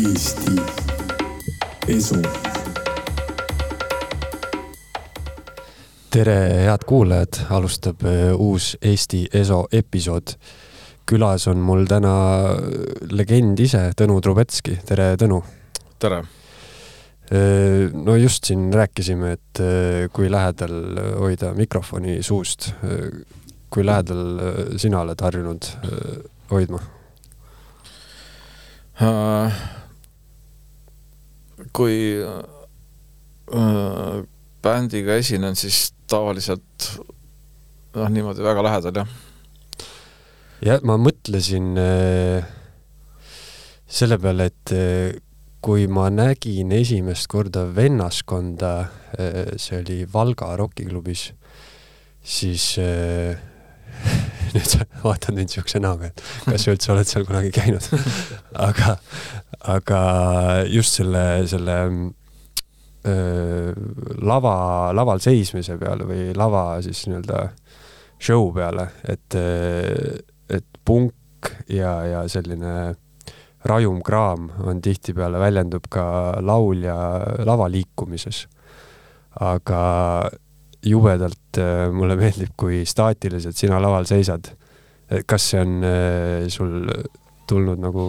Eesti Esu. tere, head kuulajad, alustab äh, uus Eesti Eso episood. külas on mul täna legend ise, Tõnu Trubetski, tere, Tõnu. tere Äh, no just siin rääkisime, et äh, kui lähedal hoida mikrofoni suust. Äh, kui lähedal sina oled harjunud hoidma? Kui bändiga esinen, siis tavaliselt noh, niimoodi väga lähedal, jah. jah, ma mõtlesin selle peale, et kui ma nägin esimest korda vennaskonda, äh, see oli Valga rokiklubis, siis nüüd vaatad mind siukse näoga, et kas sa üldse oled seal kunagi käinud aga, aga just selle, selle öö, lava, laval seismise peale või lava siis nii-öelda show peale, et, et punk ja, ja selline rajum kraam on tihtipeale väljendub ka laulja lavaliikumises. aga jubedalt äh, mulle meeldib, kui staatiliselt sina laval seisad. kas see on äh, sul tulnud nagu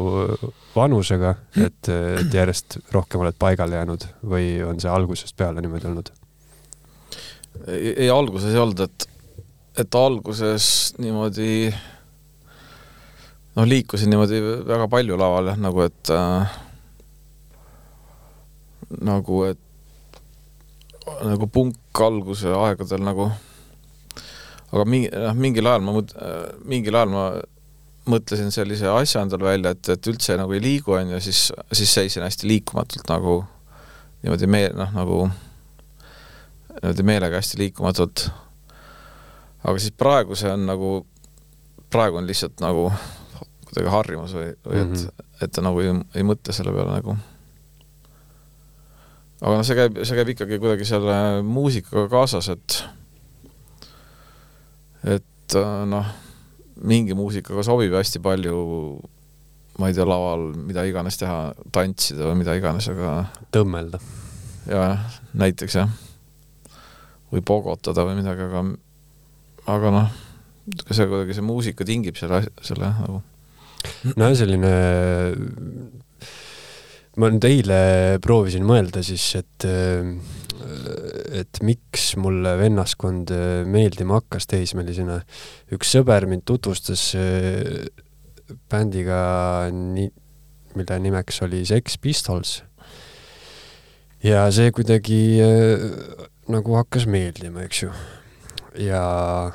vanusega, et, et järjest rohkem oled paigale jäänud või on see algusest peale niimoodi olnud? ei, alguses ei olnud, et, et alguses niimoodi noh, liikusin niimoodi väga palju laval jah, nagu et äh, nagu et nagu punk alguse aegadel nagu, aga mingi, noh, mingil ajal ma mõt-, mingil ajal ma mõtlesin sellise asja endale välja, et, et üldse nagu ei liigu, on ju, siis, siis seisin hästi liikumatult nagu niimoodi mee-, noh, nagu niimoodi meelega hästi liikumatult. aga siis praegu see on nagu, praegu on lihtsalt nagu kuidagi harjumus või, või et mm, -hmm. et ta nagu ei, ei mõtle selle peale nagu. Aga noh, see käib, see käib ikkagi kuidagi selle muusikaga kaasas, et et äh, noh, mingi muusikaga sobib hästi palju ma ei tea, laval mida iganes teha, tantsida või mida iganes, aga tõmmelda. jaa, näiteks jah. või pogotada või midagi, aga aga noh, see kuidagi, see muusika tingib selle, selle nagu no selline, ma nüüd eile proovisin mõelda siis, et et miks mulle vennaskond meeldima hakkas teismelisena. üks sõber mind tutvustas äh, bändiga, mille nimeks oli Sex Pistols. ja see kuidagi äh, nagu hakkas meeldima, eks ju. ja,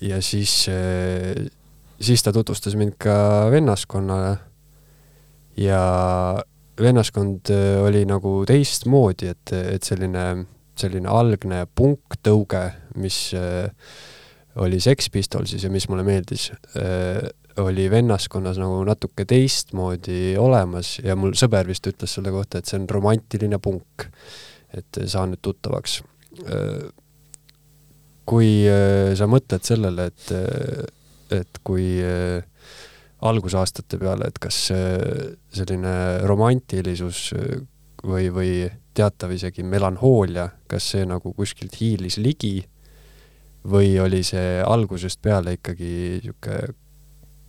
ja siis äh, siis ta tutvustas mind ka vennaskonnale ja vennaskond äh, oli nagu teistmoodi, et, et selline, selline algne punktõuge, mis äh, oli Sex Pistolsis ja mis mulle meeldis, äh, oli vennaskonnas nagu natuke teistmoodi olemas ja mul sõber vist ütles selle kohta, et see on romantiline punk. et saa nüüd tuttavaks. kui sa mõtled sellele, et et kui äh, algusaastate peale, et kas äh, selline romantilisus äh, või, või teatav isegi melanhoolia, kas see nagu kuskilt hiilis ligi või oli see algusest peale ikkagi niisugune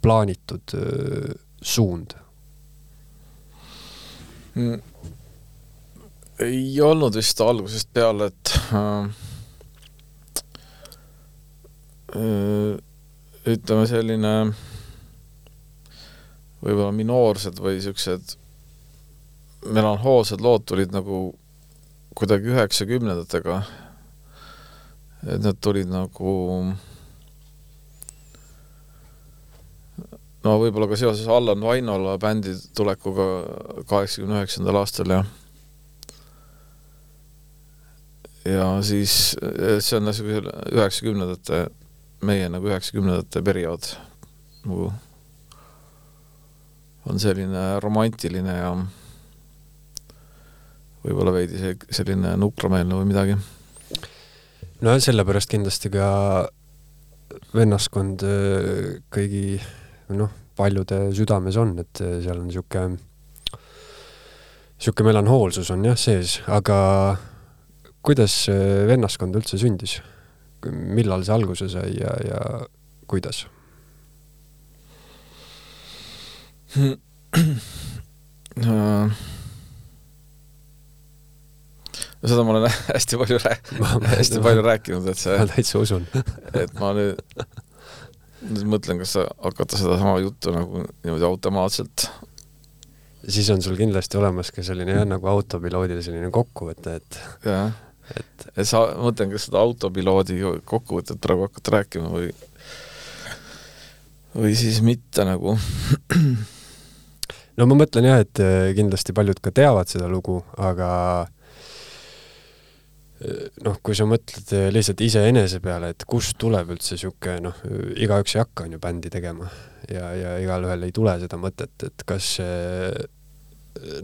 plaanitud suund mm.? ei olnud vist algusest peale, et äh, äh, ütleme selline võib-olla minoorsed või niisugused melanhoolsed lood tulid nagu kuidagi üheksakümnendatega, et nad tulid nagu no võib-olla ka seoses Allan Vainola bändi tulekuga kaheksakümne üheksandal aastal ja ja siis see on niisugune üheksakümnendate meie nagu üheksakümnendate periood nagu on selline romantiline ja võib-olla veidi see, selline nukrameelne või midagi. no sellepärast kindlasti ka vennaskond äh, kõigi noh, paljude südames on, et äh, seal on niisugune niisugune melanhoolsus on jah sees, aga kuidas vennaskond üldse sündis? millal see alguse sai ja, ja kuidas? No seda ma olen hästi palju rää-, hästi palju rääkinud, et see ma täitsa usun. et ma nüüd, nüüd mõtlen, kas hakata sedasama juttu nagu niimoodi automaatselt. Siis on sul kindlasti olemas ka selline jah, nagu autopiloodil selline kokkuvõte, et jah, et, et sa, mõtlen, kas seda autopiloodi kokkuvõtet praegu hakata rääkima või või siis mitte nagu no ma mõtlen jah, et kindlasti paljud ka teavad seda lugu, aga noh, kui sa mõtled lihtsalt iseenese peale, et kust tuleb üldse niisugune noh, igaüks ei hakka, on ju, bändi tegema ja, ja igalühel ei tule seda mõtet, et kas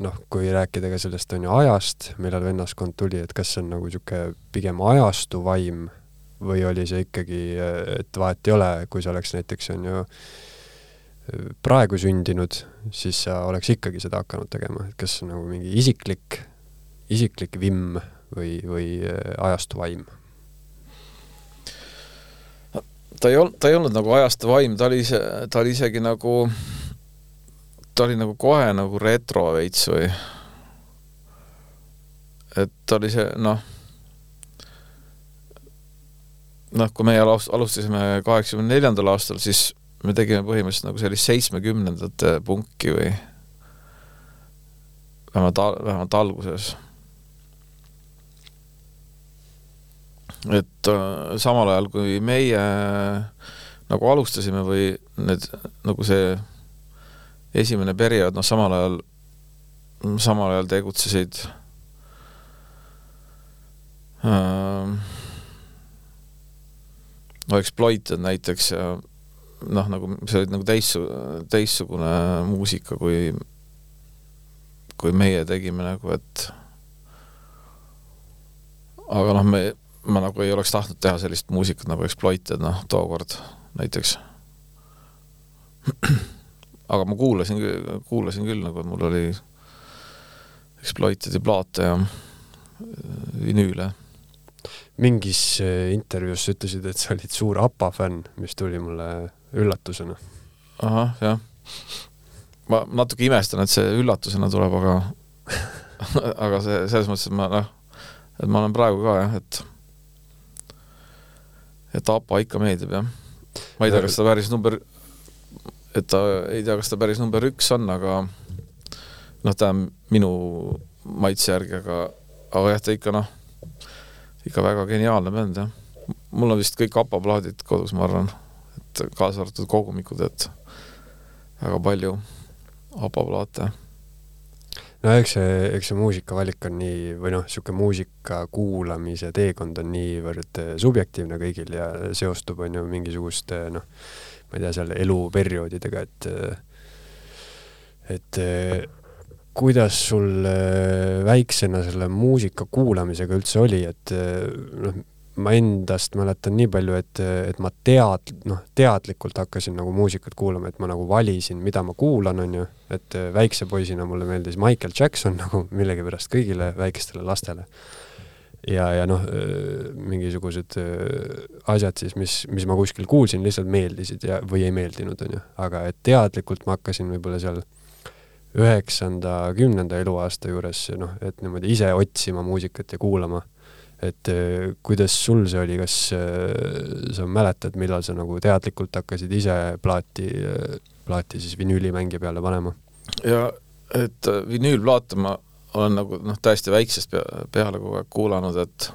noh, kui rääkida ka sellest, on ju, ajast, millal vennaskond tuli, et kas see on nagu niisugune pigem ajastu vaim või oli see ikkagi, et vahet ei ole, kui sa oleks näiteks, on ju, praegu sündinud, siis sa oleks ikkagi seda hakanud tegema, et kas nagu mingi isiklik, isiklik vimm või, või äh, ajastu vaim? ta ei olnud, ta ei olnud nagu ajastu vaim, ta oli ise, ta oli isegi nagu, ta oli nagu kohe nagu retro veits või et ta oli see, noh, noh, kui meie alustasime kaheksakümne neljandal aastal, siis me tegime põhimõtteliselt nagu sellist seitsmekümnendate punki või vähemalt, vähemalt alguses. Et äh, samal ajal, kui meie nagu alustasime või need, nagu see esimene periood, noh, samal ajal, samal ajal tegutsesid äh, no Exploited näiteks ja noh, nagu see oli nagu teistsugune, teistsugune muusika, kui kui meie tegime nagu, et aga noh, me ma nagu ei oleks tahtnud teha sellist muusikat nagu Exploited, noh, tookord näiteks. aga ma kuulasin, kuulasin küll nagu, et mul oli Exploitedi plaate ja vinüüle. mingis äh, intervjuus sa ütlesid, et sa olid suur APA fänn, mis tuli mulle üllatusena. ahah, jah. ma natuke imestan, et see üllatusena tuleb, aga aga see, selles mõttes, et ma noh, et ma olen praegu ka jah, et et APA ikka meeldib, jah. ma ei tea, kas ta päris number, et ta, ei tea, kas ta päris number üks on, aga noh, ta on minu maitse järgi, aga, aga jah, ta ikka noh, ikka väga geniaalne bänd, jah. mul on vist kõik APA plaadid kodus, ma arvan, et kaasa arvatud kogumikud, et väga palju APA plaate no eks see, eks see muusikavalik on nii, või noh, niisugune muusika kuulamise teekond on niivõrd eh, subjektiivne kõigil ja seostub, on ju, mingisuguste noh, ma ei tea, seal eluperioodidega, et eh, et eh, kuidas sul väiksena selle muusika kuulamisega üldse oli, et noh, ma endast mäletan nii palju, et, et ma tead-, noh, teadlikult hakkasin nagu muusikat kuulama, et ma nagu valisin, mida ma kuulan, on ju, et väikse poisina mulle meeldis Michael Jackson nagu millegipärast kõigile väikestele lastele. ja, ja noh, mingisugused asjad siis, mis, mis ma kuskil kuulsin, lihtsalt meeldisid ja, või ei meeldinud, on ju, aga et teadlikult ma hakkasin võib-olla seal üheksanda, kümnenda eluaasta juures, noh, et niimoodi ise otsima muusikat ja kuulama et äh, kuidas sul see oli, kas äh, sa mäletad, millal sa nagu teadlikult hakkasid ise plaati, äh, plaati siis vinüülimängi peale panema? ja et vinüülplaate ma olen nagu noh, täiesti väiksest peale kogu aeg kuulanud, et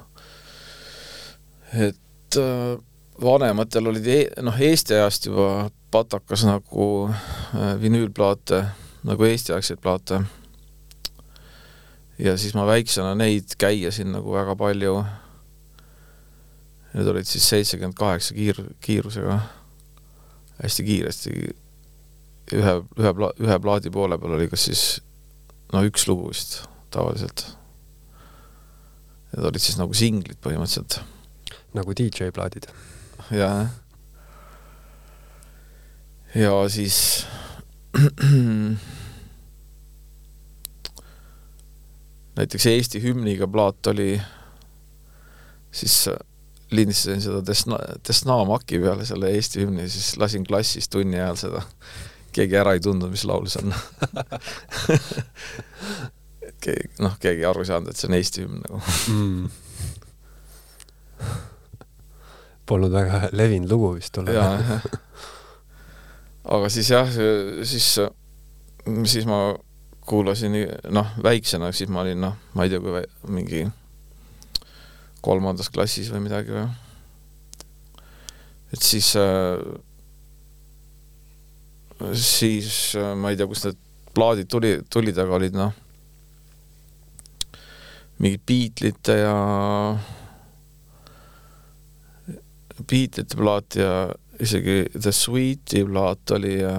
et vanematel olid e noh, Eesti ajast juba patakas nagu vinüülplaate, nagu Eesti-aegseid plaate ja siis ma väiksena neid käiasin nagu väga palju. Need olid siis seitsekümmend kaheksa kiir-, kiirusega, hästi kiiresti, ühe, ühe pla-, ühe plaadi poole peal oli kas siis no üks lugu vist tavaliselt. Need olid siis nagu singlid põhimõtteliselt. nagu DJ-plaadid? jah. ja siis näiteks Eesti hümniga plaat oli, siis lindistasin seda Desna, Desna maki peale selle Eesti hümni, siis lasin klassis tunni ajal seda. keegi ära ei tundnud, mis laul see on keegi, noh, keegi aru ei saanud, et see on Eesti hümn nagu mm. Polnud väga levinud lugu vist tol ajal. aga siis jah, siis, siis ma kuulasin, noh, väiksena, siis ma olin, noh, ma ei tea, kui mingi kolmandas klassis või midagi või. et siis äh,, siis äh, ma ei tea, kust need plaadid tuli, tulid, aga olid noh, mingid Beatlesite ja Beatlesite plaat ja isegi The Sweet'i plaat oli ja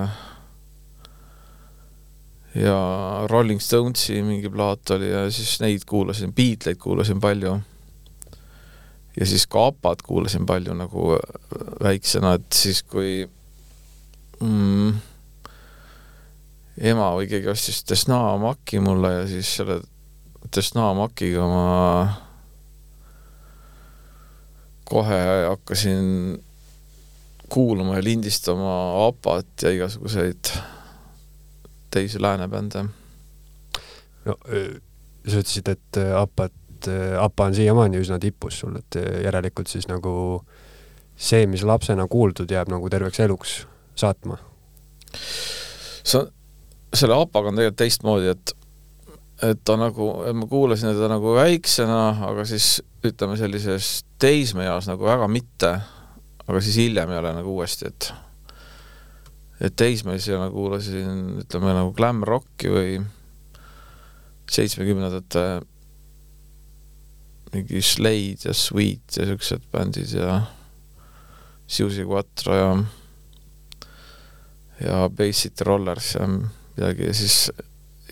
ja Rolling Stonesi mingi plaat oli ja siis neid kuulasin, Beatleid kuulasin palju. ja siis ka APA-d kuulasin palju nagu väiksena, et siis kui mm, ema või keegi ostis Desna Maki mulle ja siis selle Desna Makiga ma kohe hakkasin kuulama ja lindistama APA-t ja igasuguseid teisi lääne bände. no sa ütlesid, et APA-t, APA on siiamaani üsna tipus sul, et järelikult siis nagu see, mis lapsena kuuldud, jääb nagu terveks eluks saatma? sa, selle APA-ga on tegelikult teistmoodi, et et ta nagu, ma kuulasin teda nagu väiksena, aga siis ütleme sellises teismeeas nagu väga mitte, aga siis hiljem jälle nagu uuesti, et et teismelisena kuulasin, ütleme nagu glam rocki või seitsmekümnendate mingi Slade ja Sweet ja siuksed bändid ja Suzy Quattro ja ja City Rollers ja midagi ja siis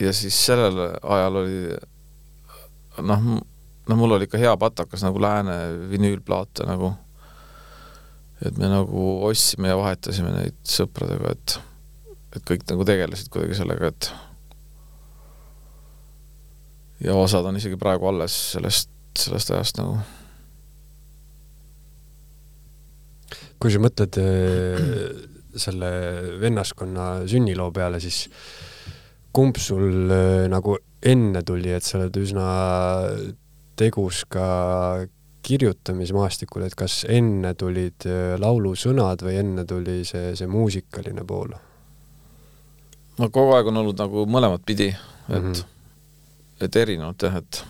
ja siis sellel ajal oli noh, noh, mul oli ikka hea patakas nagu lääne vinüülplaate nagu et me nagu ostsime ja vahetasime neid sõpradega, et et kõik nagu tegelesid kuidagi sellega, et ja osad on isegi praegu alles sellest, sellest ajast nagu. kui sa mõtled äh, selle vennaskonna sünniloo peale, siis kumb sul äh, nagu enne tuli, et sa oled üsna tegus ka kirjutamismaastikul, et kas enne tulid äh, laulusõnad või enne tuli see, see muusikaline pool? no kogu aeg on olnud nagu mõlemat pidi, et mm, -hmm. et erinevad jah, et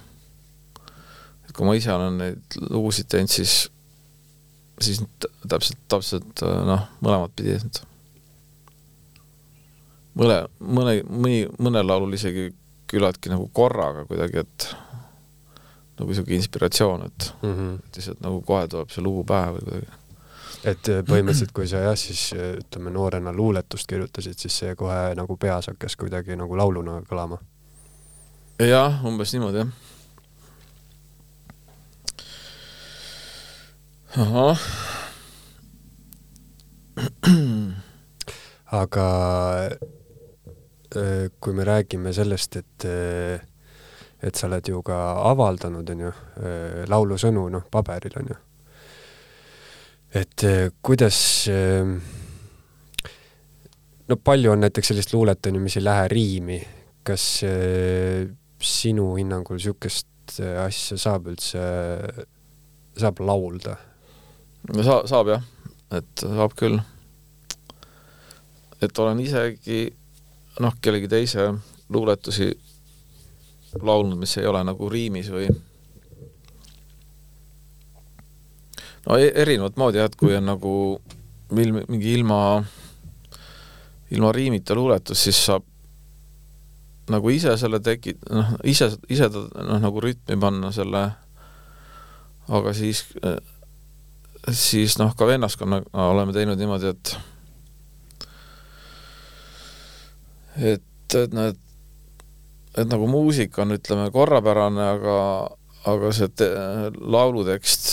et kui ma ise olen neid lugusid teinud, siis siis täpselt, täpselt äh, noh, mõlemat pidi, et mõne, mõne, mõni, mõnel laulul isegi küllaltki nagu korraga kuidagi, et nagu niisugune inspiratsioon, et mm -hmm. et lihtsalt nagu kohe tuleb see lugu pähe või kuidagi. et äh, põhimõtteliselt, kui sa jah, siis äh, ütleme, noorena luuletust kirjutasid, siis see kohe nagu peas hakkas kuidagi nagu lauluna kõlama? jah, umbes niimoodi, jah. ahah. aga äh, kui me räägime sellest, et et sa oled ju ka avaldanud, on ju, äh, laulusõnu, noh, paberil, on ju. et äh, kuidas, äh, no palju on näiteks sellist luulet, on ju, mis ei lähe riimi, kas sinu hinnangul niisugust asja saab üldse, saab laulda? no sa-, saab jah, et saab küll. et olen isegi noh, kellegi teise luuletusi laulnud, mis ei ole nagu riimis või no e-, erinevat moodi jah, et kui on nagu mil-, mingi ilma, ilma riimita luuletus, siis saab nagu ise selle teki-, noh, ise, ise ta noh, nagu rütmi panna selle, aga siis, siis noh, ka vennaskonnaga oleme teinud niimoodi, et et, et need et nagu muusika on, ütleme, korrapärane, aga, aga see te, laulutekst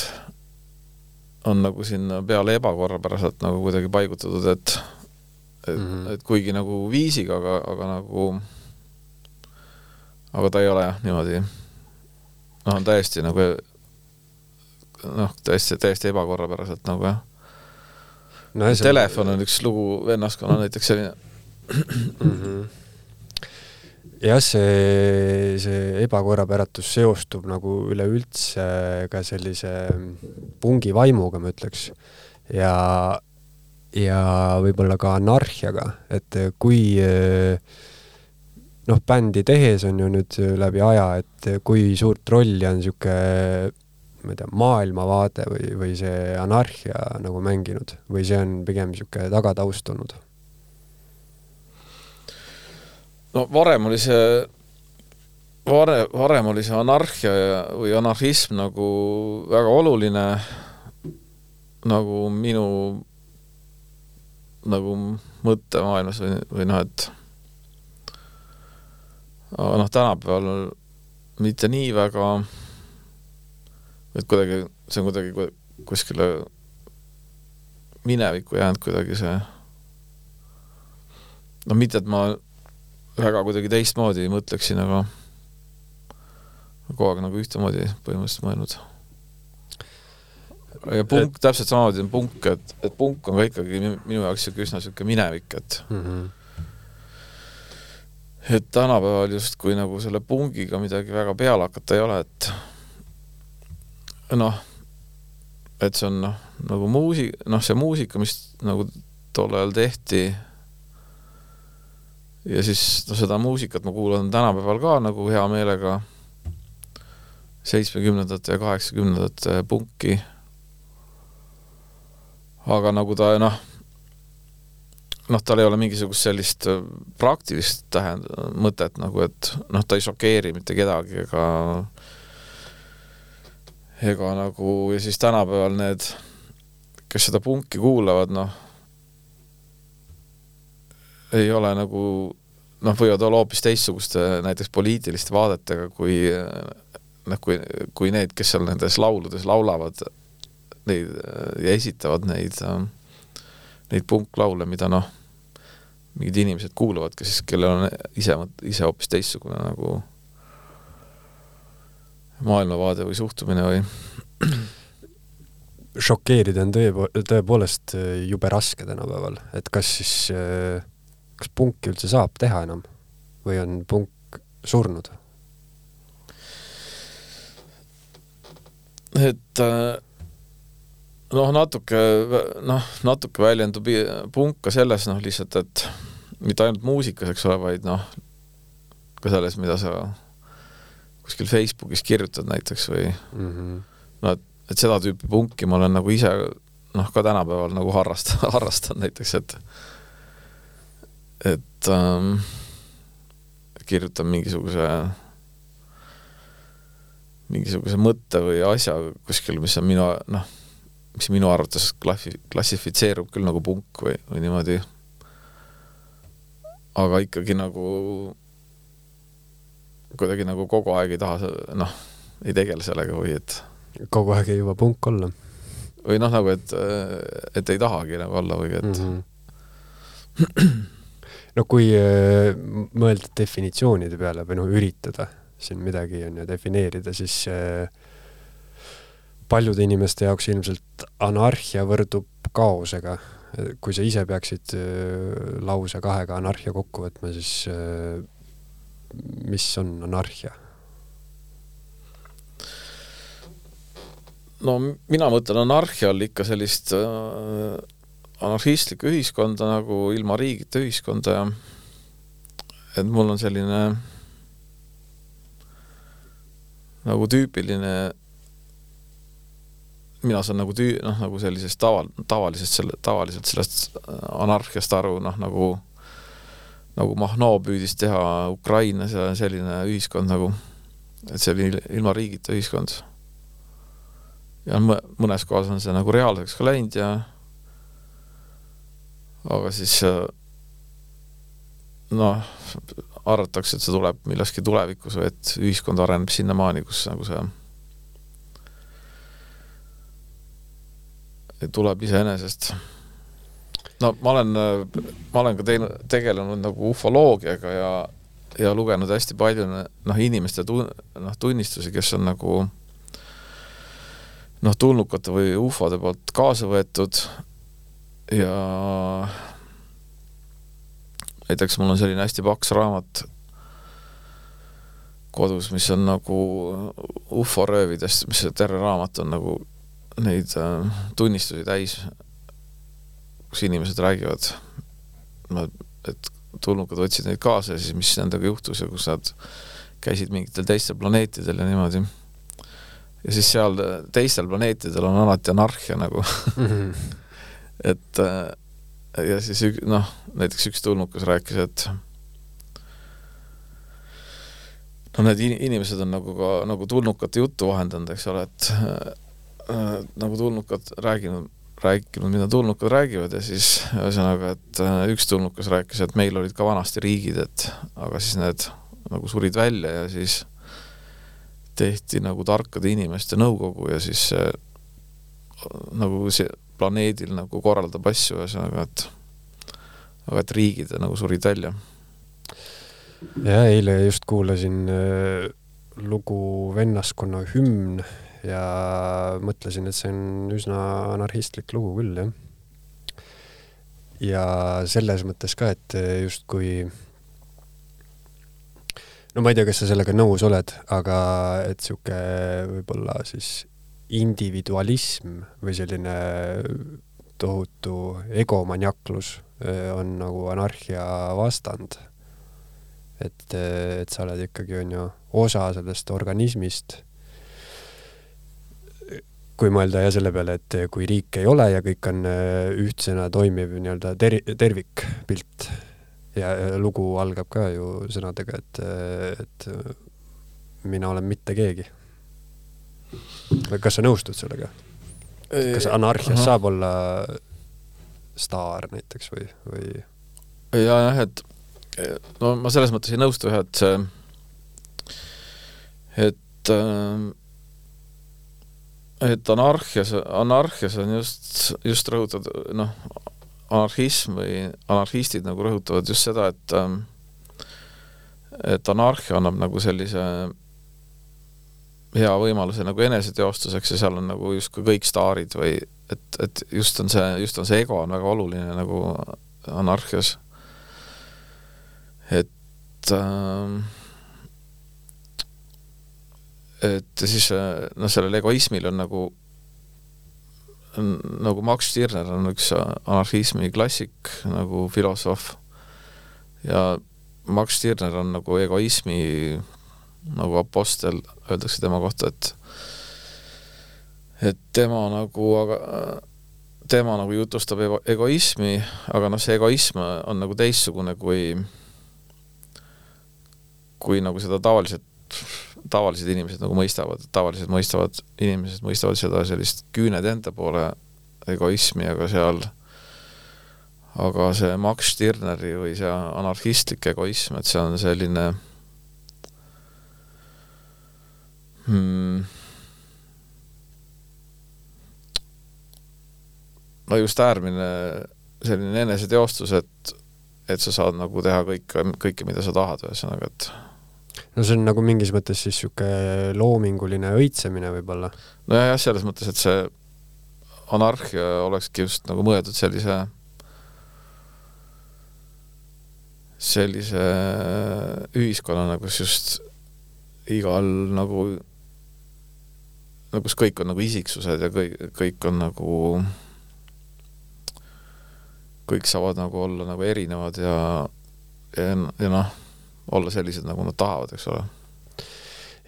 on nagu sinna peale ebakorrapäraselt nagu kuidagi paigutatud, et et mm, -hmm. et kuigi nagu viisiga, aga, aga nagu aga ta ei ole jah, niimoodi noh, on täiesti nagu noh, täiesti, täiesti ebakorrapäraselt nagu jah no,. Telefon on üks lugu, vennaskonnal näiteks selline mm. -hmm jah, see, see ebakorrapäratus seostub nagu üleüldse ka sellise pungi vaimuga, ma ütleks. ja, ja võib-olla ka anarhiaga, et kui noh, bändi tehes on ju nüüd läbi aja, et kui suurt rolli on niisugune ma ei tea, maailmavaade või, või see anarhia nagu mänginud või see on pigem niisugune tagataust olnud no varem oli see, varem, varem oli see anarhia ja, või anarhism nagu väga oluline nagu minu nagu mõttemaailmas või, või noh, et aga noh, tänapäeval mitte nii väga, et kuidagi, see on kuidagi kuskile minevikku jäänud kuidagi see, no mitte, et ma väga kuidagi teistmoodi mõtleksin, aga kogu aeg nagu ühtemoodi põhimõtteliselt mõelnud. ja punk et..., täpselt samamoodi on punk, et, et punk on ka ikkagi minu jaoks niisugune üsna niisugune minevik, et mm -hmm. et tänapäeval justkui nagu selle pungiga midagi väga peale hakata ei ole, et noh, et see on noh, nagu muusik, noh, see muusika, mis nagu tol ajal tehti ja siis no seda muusikat ma kuulan tänapäeval ka nagu hea meelega, seitsmekümnendate ja kaheksakümnendate punki. aga nagu ta noh, noh, tal ei ole mingisugust sellist äh, praktilist tähend-, mõtet nagu, et noh, ta ei šokeeri mitte kedagi ega ega nagu ja siis tänapäeval need, kes seda punki kuulavad, noh, ei ole nagu noh, võivad olla hoopis teistsuguste näiteks poliitiliste vaadetega kui noh, kui, kui need, kes seal nendes lauludes laulavad neid ja esitavad neid, neid punklaule, mida noh, mingid inimesed kuulavad, kes, kellel on ise, ise hoopis teistsugune nagu maailmavaade või suhtumine või šokeerida on tõe, tõepoolest jube raske tänapäeval, et kas siis äh kas punki üldse saab teha enam või on punk surnud? et äh, noh, natuke noh, natuke väljendub punk ka selles noh, lihtsalt, et mitte ainult muusikas, eks ole, vaid noh, ka selles, mida sa kuskil Facebookis kirjutad näiteks või mm -hmm. no et, et seda tüüpi punki ma olen nagu ise noh, ka tänapäeval nagu harrasta-, harrastan näiteks, et et ähm, kirjutan mingisuguse, mingisuguse mõtte või asja kuskil, mis on minu, noh, mis minu arvates klassi-, klassifitseerub küll nagu punk või, või niimoodi, aga ikkagi nagu kuidagi nagu kogu aeg ei taha, noh, ei tegele sellega või et kogu aeg ei jõua punk olla? või noh, nagu et, et ei tahagi nagu olla või et mm -hmm. No kui äh, mõelda definitsioonide peale või noh, üritada siin midagi on ju defineerida, siis äh, paljude inimeste jaoks ilmselt anarhia võrdub kaosega. kui sa ise peaksid äh, lause kahega anarhia kokku võtma, siis mis on anarhia? no mina mõtlen anarhia all ikka sellist äh, anarhistlikku ühiskonda nagu ilma riigita ühiskonda ja et mul on selline nagu tüüpiline, mina saan nagu tüü-, noh, nagu sellisest taval-, tavalisest selle, tavaliselt sellest anarhiast aru, noh, nagu nagu Mahnoo püüdis teha Ukrainas ja selline ühiskond nagu, et see oli ilma riigita ühiskond. ja mõnes kohas on see nagu reaalseks ka läinud ja aga siis äh, noh, arvatakse, et see tuleb millalgi tulevikus või et ühiskond areneb sinnamaani, kus nagu see tuleb iseenesest. no ma olen, ma olen ka teinud, tegelenud nagu ufoloogiaga ja, ja lugenud hästi palju noh, inimeste tun-, noh, tunnistusi, kes on nagu noh, tulnukate või ufode poolt kaasa võetud ja näiteks mul on selline hästi paks raamat kodus, mis on nagu ufo-röövidest, mis see terve raamat on nagu neid äh, tunnistusi täis, kus inimesed räägivad, et tulnukad võtsid neid kaasa ja siis mis nendega juhtus ja kus nad käisid mingitel teistel planeetidel ja niimoodi. ja siis seal teistel planeetidel on alati anarhia nagu mm. -hmm. Et äh, ja siis ük-, noh, näiteks üks tulnukas rääkis, et no need in-, inimesed on nagu ka nagu tulnukate juttu vahendanud, eks ole, et äh, nagu tulnukad rääginud, rääkinud, mida tulnukad räägivad ja siis ühesõnaga, et äh, üks tulnukas rääkis, et meil olid ka vanasti riigid, et aga siis need nagu surid välja ja siis tehti nagu tarkade inimeste nõukogu ja siis see nagu see planeedil nagu korraldab asju, ühesõnaga, et aga et riigid nagu surid välja ja eile just kuulasin äh, lugu Vennaskonna hümn ja mõtlesin, et see on üsna anarhistlik lugu küll, jah. ja selles mõttes ka, et justkui no ma ei tea, kas sa sellega nõus oled, aga et sihuke võib-olla siis individualism või selline tohutu egomaniaklus äh, on nagu anarhia vastand et, et sa oled ikkagi, on ju, osa sellest organismist. kui mõelda ja selle peale, et kui riik ei ole ja kõik on äh, ühtsena toimiv nii-öelda ter-, tervikpilt ja lugu algab ka ju sõnadega, et, et mina olen mitte keegi. Kas sa nõustud sellega? kas anarhias saab olla staar näiteks või, või? ja jah, et no ma selles mõttes ei nõustu jah, et see, et äh, et anarhias, anarhias on just, just rõhutad, noh, anarhism või anarhistid nagu rõhutavad just seda, et äh, et anarhia annab nagu sellise hea võimaluse nagu eneseteostuseks ja seal on nagu justkui kõik staarid või et, et just on see, just on see ego on väga oluline nagu anarhias. Et äh, et siis noh, sellel egoismil on nagu nagu Max Stirner on üks anarhismi klassik nagu filosoof. Ja Max Stirner on nagu egoismi nagu apostel, öeldakse tema kohta, et et tema nagu, aga tema nagu jutustab ego, egoismi, aga noh, see egoism on nagu teistsugune kui kui nagu seda tavaliselt, tavalised inimesed nagu mõistavad, tavaliselt mõistavad, inimesed mõistavad seda sellist küüned enda poole egoismi, aga seal aga see Max Stirneri või see anarhistlik egoism, et see on selline hmm, no just äärmine selline eneseteostus, et et sa saad nagu teha kõike, kõike, mida sa tahad, ühesõnaga, et no see on nagu mingis mõttes siis niisugune loominguline õitsemine võib-olla? nojah, jah, selles mõttes, et see anarhia olekski just nagu mõeldud sellise sellise ühiskonnana, kus just igal nagu, no kus kõik on nagu isiksused ja kõik, kõik on nagu, kõik saavad nagu olla nagu erinevad ja, ja, ja noh olla sellised, nagu nad tahavad, eks ole.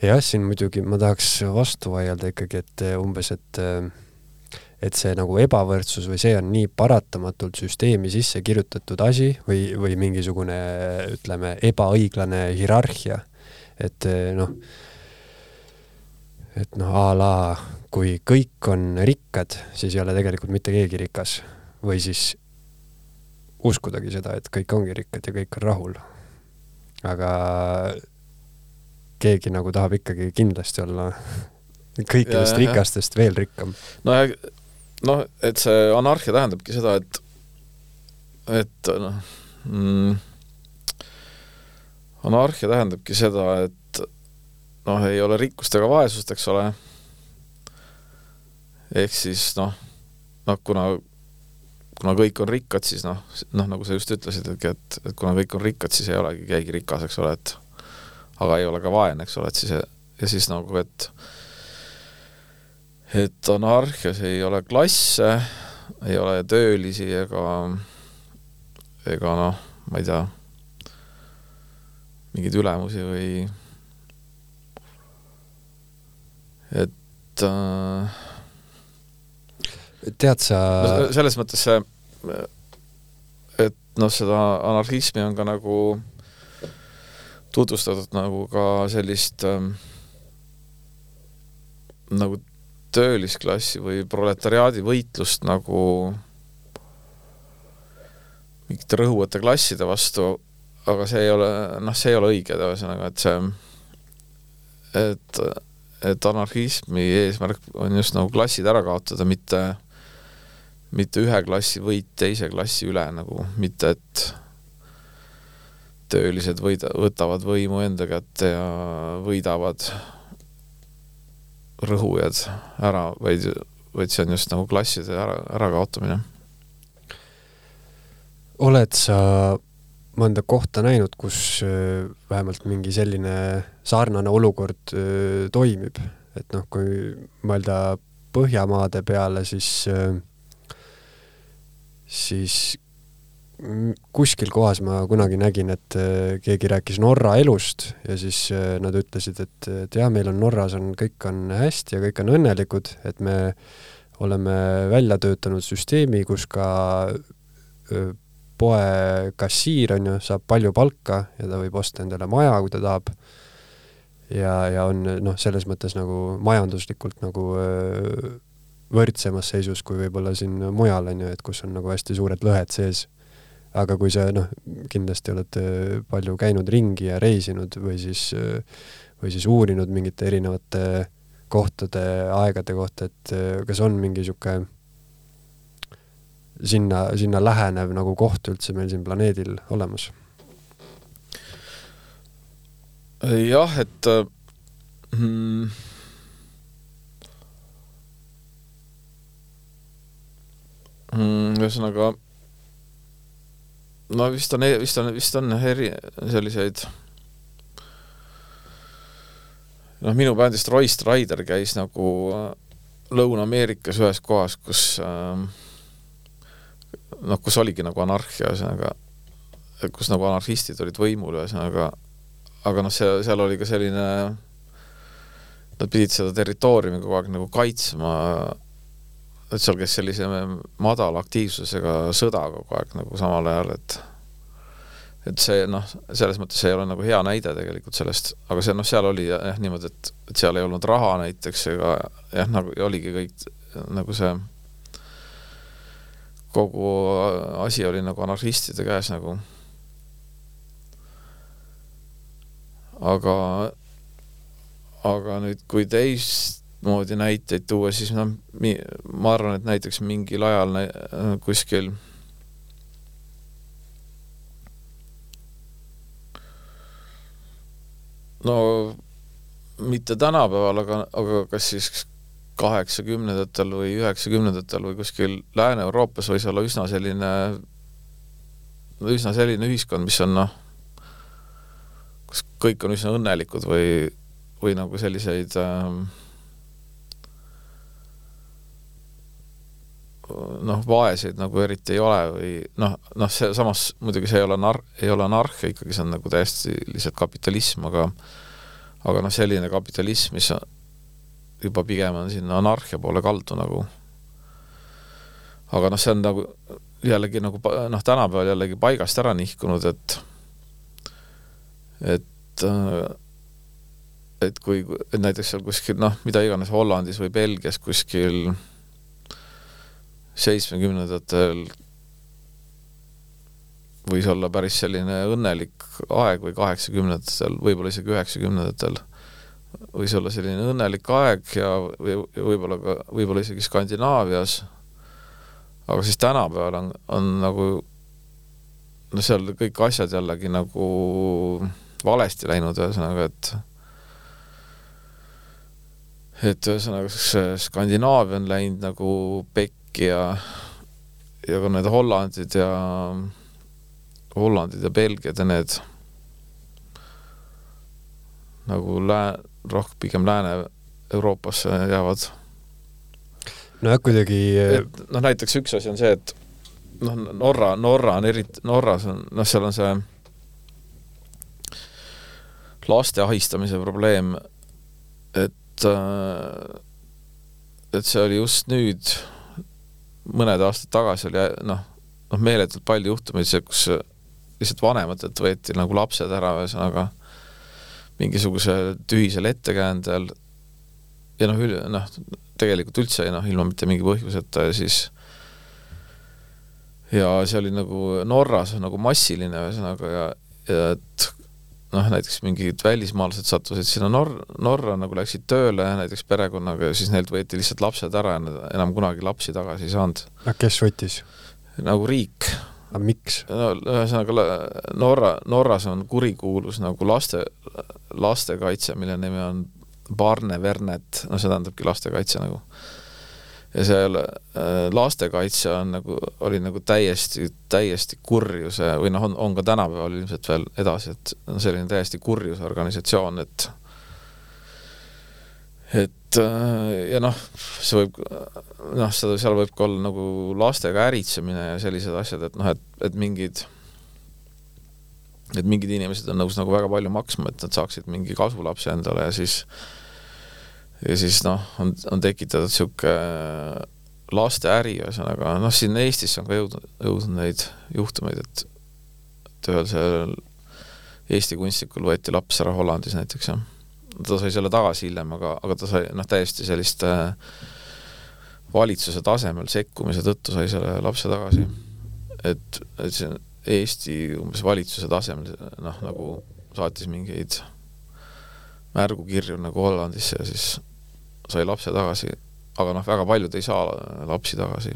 jah, siin muidugi ma tahaks vastu vaielda ikkagi, et eh, umbes, et eh, et see nagu ebavõrdsus või see on nii paratamatult süsteemi sisse kirjutatud asi või, või mingisugune ütleme, ebaõiglane hierarhia, et eh, noh, et noh, a la kui kõik on rikkad, siis ei ole tegelikult mitte keegi rikas või siis uskudagi seda, et kõik ongi rikkad ja kõik on rahul aga keegi nagu tahab ikkagi kindlasti olla kõikidest ja, rikastest ja. veel rikkam. no ja noh, et see anarhia tähendabki seda, et, et noh mm,, anarhia tähendabki seda, et noh, ei ole rikkust ega vaesust, eks ole. ehk siis noh, noh, kuna, kuna kõik on rikkad, siis noh, noh, nagu sa just ütlesid, et, et kuna kõik on rikkad, siis ei olegi keegi rikas, eks ole, et aga ei ole ka vaene, eks ole, et siis ja siis nagu, et et anarhias ei ole klasse, ei ole töölisi ega, ega noh, ma ei tea, mingeid ülemusi või et äh, tead sa no, selles mõttes see, et noh, seda anarhismi on ka nagu tutvustatud nagu ka sellist ähm, nagu töölisklassi või proletariaadi võitlust nagu mingite rõhuvate klasside vastu, aga see ei ole, noh, see ei ole õige, ühesõnaga, et see, et, et anarhismi eesmärk on just nagu klassid ära kaotada, mitte, mitte ühe klassi võit teise klassi üle nagu, mitte et töölised võida-, võtavad võimu enda kätte ja võidavad rõhujad ära, vaid, vaid see on just nagu klasside ära, ärakaotamine. oled sa mõnda kohta näinud, kus äh, vähemalt mingi selline sarnane olukord äh, toimib, et noh, kui mõelda Põhjamaade peale, siis, äh, siis kuskil kohas ma kunagi nägin, et keegi rääkis Norra elust ja siis nad ütlesid, et, et jah, meil on Norras on, kõik on hästi ja kõik on õnnelikud, et me oleme välja töötanud süsteemi, kus ka poe kassiir on ju, saab palju palka ja ta võib osta endale maja, kui ta tahab. ja, ja on noh, selles mõttes nagu majanduslikult nagu võrdsemas seisus kui võib-olla siin mujal on ju, et kus on nagu hästi suured lõhed sees aga kui sa noh, kindlasti oled palju käinud ringi ja reisinud või siis, või siis uurinud mingite erinevate kohtade, aegade kohta, et kas on mingi niisugune sinna, sinna lähenev nagu koht üldse meil siin planeedil olemas? jah, et mm, ühesõnaga mm, no vist on, vist on, vist on eri, selliseid noh, minu bändist Roy Strider käis nagu äh, Lõuna-Ameerikas ühes kohas, kus äh, noh, kus oligi nagu anarhia, ühesõnaga, kus nagu anarhistid olid võimul, ühesõnaga, aga noh, see, seal oli ka selline, nad pidid seda territooriumi kogu aeg nagu kaitsma, et seal käis sellise madala aktiivsusega sõda kogu aeg nagu samal ajal, et et see noh, selles mõttes ei ole nagu hea näide tegelikult sellest, aga see noh, seal oli jah niimoodi, et, et seal ei olnud raha näiteks ega jah, nagu oligi kõik nagu see kogu asi oli nagu anarhistide käes nagu. aga, aga nüüd, kui teistmoodi näiteid tuua, siis noh, ma arvan, et näiteks mingil ajal kuskil no mitte tänapäeval, aga, aga kas siis kaheksakümnendatel või üheksakümnendatel või kuskil Lääne-Euroopas võis olla üsna selline, üsna selline ühiskond, mis on noh, kus kõik on üsna õnnelikud või, või nagu selliseid äh, noh, vaeseid nagu eriti ei ole või noh, noh, see samas muidugi see ei ole nar-, ei ole anarhia ikkagi, see on nagu täiesti lihtsalt kapitalism, aga aga noh, selline kapitalism, mis juba pigem on sinna anarhia poole kaldu nagu. aga noh, see on nagu jällegi nagu noh, tänapäeval jällegi paigast ära nihkunud, et et et kui, et näiteks seal kuskil noh, mida iganes Hollandis või Belgias kuskil seitsmekümnendatel võis olla päris selline õnnelik aeg või kaheksakümnendatel, võib-olla isegi üheksakümnendatel võis olla selline õnnelik aeg ja või, võib-olla ka, võib-olla isegi Skandinaavias, aga siis tänapäeval on, on nagu no seal kõik asjad jällegi nagu valesti läinud, ühesõnaga, et et ühesõnaga, Skandinaavia on läinud nagu pekki ja ja ka need Hollandid ja Hollandid ja Belgiad ja need nagu lää-, rohkem pigem Lääne-Euroopasse jäävad. nojah, kuidagi et noh, näiteks üks asi on see, et noh, Norra, Norra on eriti, Norras on, noh, seal on see laste ahistamise probleem, et äh, et see oli just nüüd, mõned aastad tagasi oli noh, noh meeletult palju juhtumeid, kus lihtsalt vanematelt võeti nagu lapsed ära, ühesõnaga mingisugusel tühisel ettekäändel ja noh, noh, tegelikult üldse noh, ilma mitte mingi põhjuseta ja siis ja see oli nagu Norras nagu massiline ühesõnaga ja, ja et noh, näiteks mingid välismaalased sattusid sinna Nor-, Norra nagu läksid tööle näiteks perekonnaga ja siis neilt võeti lihtsalt lapsed ära ja nad enam kunagi lapsi tagasi ei saanud. kes võttis? nagu riik. Aga miks? no ühesõnaga Norra, Norras on kurikuulus nagu laste, lastekaitse, mille nimi on Barnevernet, no see tähendabki lastekaitse nagu ja seal äh, lastekaitse on nagu, oli nagu täiesti, täiesti kurjuse või noh, on, on ka tänapäeval ilmselt veel edasi, et on selline täiesti kurjuse organisatsioon, et et ja noh, see võib, noh, seda, seal võib ka olla nagu lastega äritsemine ja sellised asjad, et noh, et, et mingid et mingid inimesed on nõus nagu väga palju maksma, et nad saaksid mingi kasulapse endale ja siis äh, ja siis noh, on, on tekitatud niisugune lasteäri, ühesõnaga noh, siin Eestis on ka jõudnud, jõudnud neid juhtumeid, et et ühel seal Eesti kunstnikul võeti laps ära Hollandis näiteks, jah. Ta sai selle tagasi hiljem, aga, aga ta sai noh, täiesti sellist äh, valitsuse tasemel sekkumise tõttu sai selle lapse tagasi. et, et see Eesti umbes valitsuse tasemel noh, nagu saatis mingeid märgukirju nagu Hollandisse ja siis sai lapse tagasi, aga noh, väga paljud ei saa lapsi tagasi.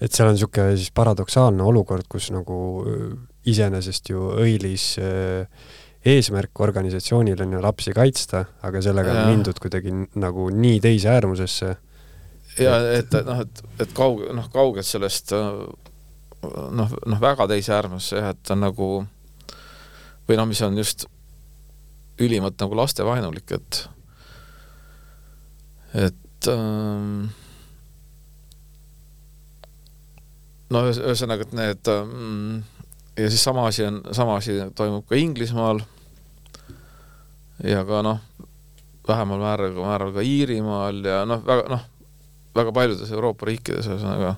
et seal on niisugune siis paradoksaalne olukord, kus nagu äh, iseenesest ju õilis äh, eesmärk organisatsioonil on ju lapsi kaitsta, aga sellega ja. on mindud kuidagi nagu nii teise äärmusesse. ja et, et noh, et, et kaug-, noh, kaugelt sellest äh, noh, noh väga teise äärmusse jah, et on nagu või noh, mis on just ülimalt nagu lastevaenulik, et et ähm, no ühesõnaga, et need ähm, ja siis sama asi on, sama asi toimub ka Inglismaal ja ka noh, vähemal määral, määral ka Iirimaal ja noh, väga noh, väga paljudes Euroopa riikides, ühesõnaga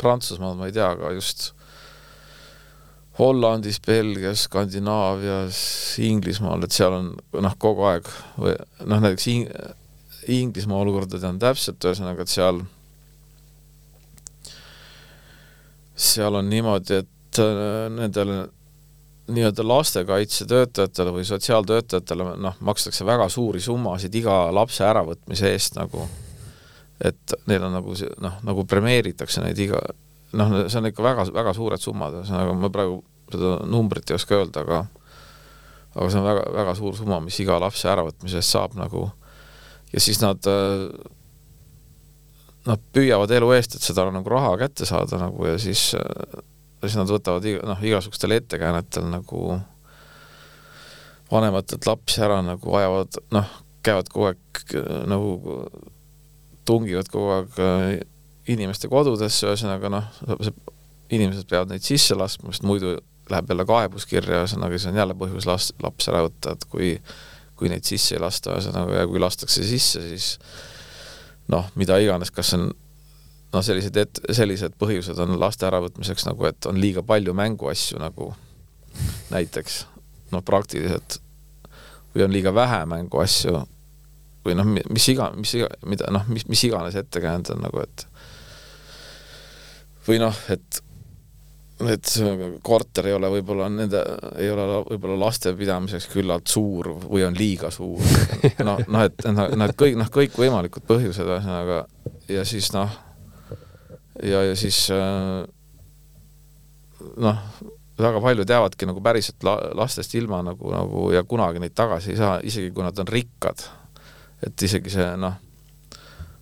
Prantsusmaal ma ei tea, aga just Hollandis, Belgias, Skandinaavias, Inglismaal, et seal on noh, kogu aeg või noh, näiteks Inglismaa olukorda tean täpselt, ühesõnaga, et seal, seal on niimoodi, et äh, nendele nii-öelda lastekaitsetöötajatele või sotsiaaltöötajatele noh, makstakse väga suuri summasid iga lapse äravõtmise eest nagu, et neil on nagu see noh, nagu premeeritakse neid iga noh, see on ikka väga, väga suured summad, ühesõnaga ma praegu seda numbrit ei oska öelda, aga aga see on väga, väga suur summa, mis iga lapse äravõtmise eest saab nagu. Ja siis nad äh, nad püüavad elu eest, et seda nagu raha kätte saada nagu ja siis, äh, siis nad võtavad iga, noh, igasugustel ettekäänetel nagu vanematelt lapsi ära nagu ajavad, noh, käivad kogu aeg nagu tungivad kogu aeg inimeste kodudesse, ühesõnaga noh, inimesed peavad neid sisse laskma, sest muidu läheb jälle kaebuskirja, ühesõnaga see on jälle põhjus las-, laps ära võtta, et kui kui neid sisse ei lasta, ühesõnaga, ja kui lastakse sisse, siis noh, mida iganes, kas on noh, sellised et-, sellised põhjused on laste äravõtmiseks nagu, et on liiga palju mänguasju nagu näiteks, noh, praktiliselt, või on liiga vähe mänguasju, või noh, mis iga, mis iga, mida noh, mis, mis iganes ettekäänd on nagu, et või noh, et et korter ei ole võib-olla nende, ei ole võib-olla laste pidamiseks küllalt suur või on liiga suur. noh, noh, et noh, noh, et kõik, noh, kõikvõimalikud põhjused, ühesõnaga, ja siis noh, ja, ja siis äh, noh, väga paljud jäävadki nagu päriselt la-, lastest ilma nagu, nagu ja kunagi neid tagasi ei saa, isegi kui nad on rikkad. et isegi see noh,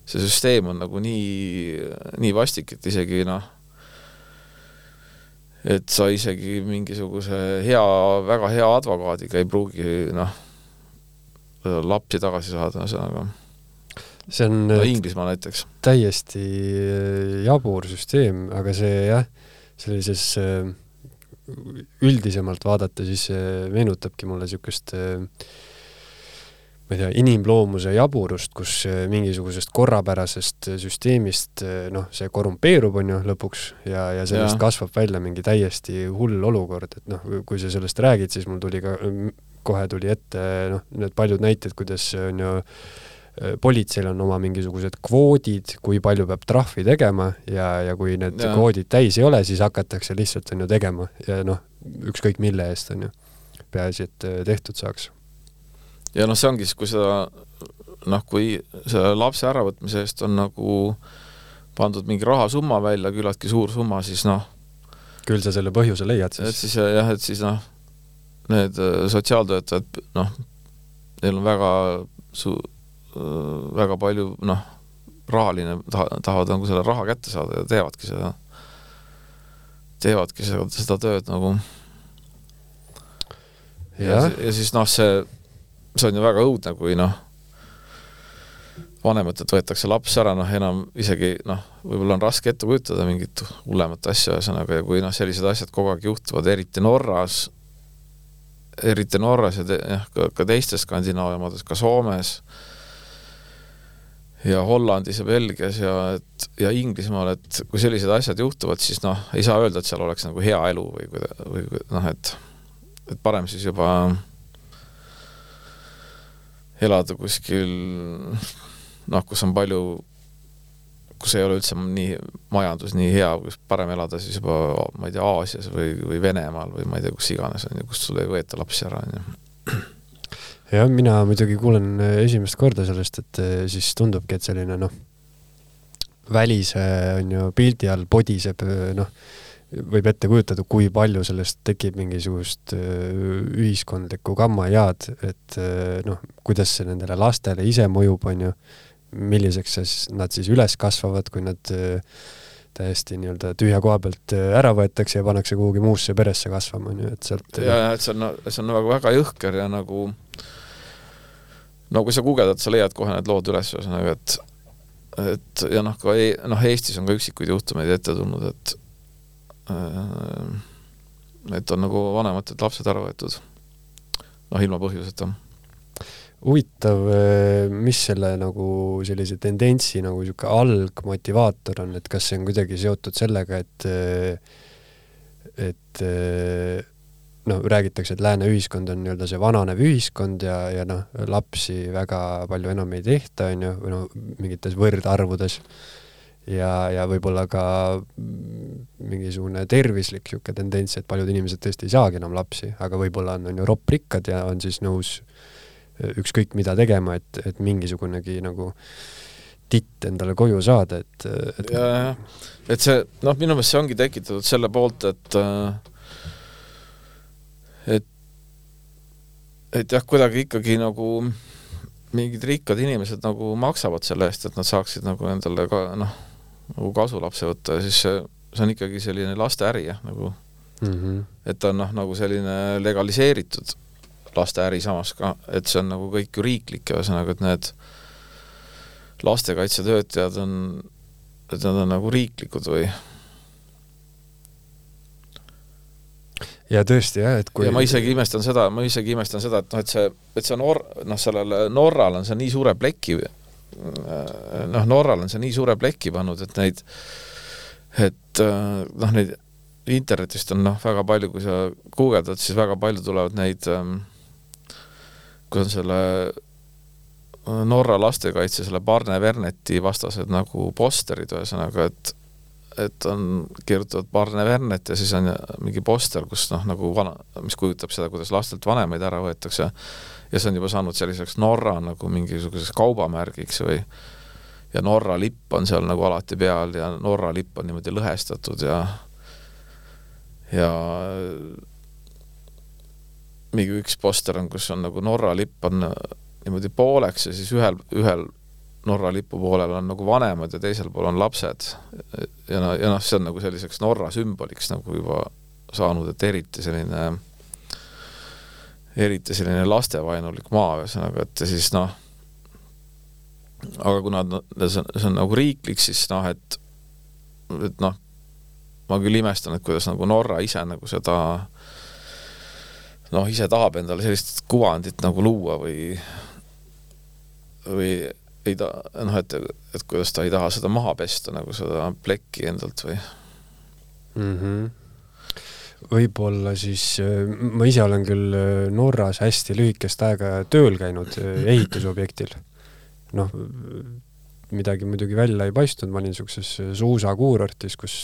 see süsteem on nagu nii, nii vastik, et isegi noh, et sa isegi mingisuguse hea, väga hea advokaadiga ei pruugi noh, lapsi tagasi saada, ühesõnaga see on no, Inglismaal näiteks. täiesti jabur süsteem, aga see jah, sellises äh, üldisemalt vaadata, siis see meenutabki mulle niisugust äh, ma ei tea, inimloomuse jaburust, kus äh, mingisugusest korrapärasest süsteemist noh, see korrumpeerub, on ju, lõpuks ja, ja sellest ja. kasvab välja mingi täiesti hull olukord, et noh, kui sa sellest räägid, siis mul tuli ka, kohe tuli ette noh, need paljud näited, kuidas on ju Äh, politseil on oma mingisugused kvoodid, kui palju peab trahvi tegema ja, ja kui need ja. kvoodid täis ei ole, siis hakatakse lihtsalt, on ju, tegema ja noh, ükskõik mille eest, on ju. peaasi, et äh, tehtud saaks. ja noh, see ongi siis, kui seda noh, kui selle lapse äravõtmise eest on nagu pandud mingi rahasumma välja, küllaltki suur summa, siis noh, küll sa selle põhjuse leiad siis. et siis jah, et siis noh, need äh, sotsiaaltöötajad, noh, neil on väga su-, Äh, väga palju noh, rahaline, tahavad nagu selle raha kätte saada ja teevadki seda, teevadki seda, seda tööd nagu. ja, ja siis noh, see, see on ju väga õudne, kui noh, vanematelt võetakse laps ära, noh enam isegi noh, võib-olla on raske ette kujutada mingit hullemat asja, ühesõnaga, ja kui noh, sellised asjad kogu aeg juhtuvad, eriti Norras, eriti Norras ja te, jah, ka, ka teistes Skandinaavia maades, ka Soomes ja Hollandis ja Belgias ja et ja Inglismaal, et kui sellised asjad juhtuvad, siis noh, ei saa öelda, et seal oleks nagu hea elu või, või noh, et et parem siis juba elada kuskil noh, kus on palju, kus ei ole üldse nii, majandus nii hea, kus parem elada siis juba ma ei tea, Aasias või, või Venemaal või ma ei tea, kus iganes on ju, kust sul ei võeta lapsi ära, on ju jah, mina muidugi kuulen äh, esimest korda sellest, et äh, siis tundubki, et selline noh, välise on ju pildi all podiseb äh, noh, võib ette kujutada, kui palju sellest tekib mingisugust ühiskondlikku gammajaad, et noh, kuidas see nendele lastele ise mõjub, on ju, milliseks siis nad siis üles kasvavad, kui nad täiesti nii-öelda tühja koha pealt ära võetakse ja pannakse kuhugi muusse peresse kasvama, on ju, et sealt ja, ja et see on, see on nagu väga jõhker ja nagu no kui sa guugeldad, sa leiad kohe need lood üles, ühesõnaga, et et ja noh, ka e noh, Eestis on ka üksikuid juhtumeid ette tulnud, et äh, et on nagu vanematelt lapsed ära võetud. noh, ilma põhjuseta. huvitav, äh, mis selle nagu sellise tendentsi nagu niisugune algmotivaator on, et kas see on kuidagi seotud sellega, et et noh, räägitakse, et lääne ühiskond on nii-öelda see vananev ühiskond ja, ja noh, lapsi väga palju enam ei tehta, on ju, või noh, mingites võrdarvudes. ja, ja võib-olla ka mingisugune tervislik niisugune tendents, et paljud inimesed tõesti ei saagi enam lapsi, aga võib-olla on, on ju ropprikkad ja on siis nõus ükskõik mida tegema, et, et mingisugunegi nagu titt endale koju saada, et, et ja, jah, et see, noh, minu meelest see ongi tekitatud selle poolt, et äh, et, et jah, kuidagi ikkagi nagu mingid rikkad inimesed nagu maksavad selle eest, et nad saaksid nagu endale ka noh, nagu kasulapse võtta ja siis see, see on ikkagi selline lasteäri jah, nagu mm. -hmm. et ta on noh, nagu selline legaliseeritud lasteäri samas ka, et see on nagu kõik ju riiklik ja ühesõnaga, et need lastekaitsetöötajad on, et nad on nagu riiklikud või ja tõesti jah, et kui ja ma isegi imestan seda, ma isegi imestan seda, et noh, et see, et see Nor-, noh, sellele Norral on see nii suure pleki, noh, Norral on see nii suure pleki pannud, et neid, et noh, neid internetist on noh, väga palju, kui sa guugeldad, siis väga palju tulevad neid, kui on selle Norra lastekaitse, selle Barne Verneti vastased nagu posterid, ühesõnaga, et et on, kirjutavad Barne Vernet ja siis on mingi poster, kus noh, nagu vana, mis kujutab seda, kuidas lastelt vanemaid ära võetakse. Ja see on juba saanud selliseks Norra nagu mingisuguseks kaubamärgiks või ja Norra lipp on seal nagu alati peal ja Norra lipp on niimoodi lõhestatud ja ja mingi üks poster on, kus on nagu Norra lipp on niimoodi pooleks ja siis ühel, ühel Norra lipu poolel on nagu vanemad ja teisel pool on lapsed. ja noh, ja noh, see on nagu selliseks Norra sümboliks nagu juba saanud, et eriti selline, eriti selline lastevaenulik maa, ühesõnaga, et ja siis noh, aga kuna see on, see on nagu riiklik, siis noh, et, et noh, ma küll imestan, et kuidas nagu Norra ise nagu seda noh, ise tahab endale sellist kuvandit nagu luua või, või ei ta, noh, et, et kuidas ta ei taha seda maha pesta, nagu seda plekki endalt või mm? -hmm võib-olla siis, ma ise olen küll Norras hästi lühikest aega tööl käinud ehitusobjektil. noh, midagi muidugi välja ei paistnud, ma olin niisuguses suusakuurortis, kus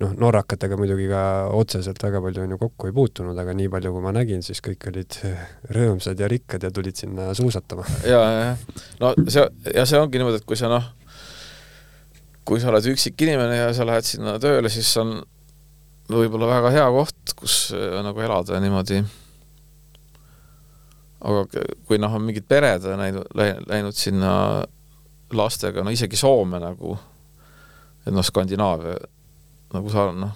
noh, norrakatega muidugi ka otseselt väga palju on ju kokku ei puutunud, aga nii palju, kui ma nägin, siis kõik olid rõõmsad ja rikkad ja tulid sinna suusatama. ja, ja, no see, ja see ongi niimoodi, et kui sa noh, kui sa oled üksik inimene ja sa lähed sinna tööle, siis on võib-olla väga hea koht, kus äh, nagu elada niimoodi. aga kui noh, on mingid pered läinud, läinud sinna lastega, no isegi Soome nagu, et noh, Skandinaavia nagu sa noh,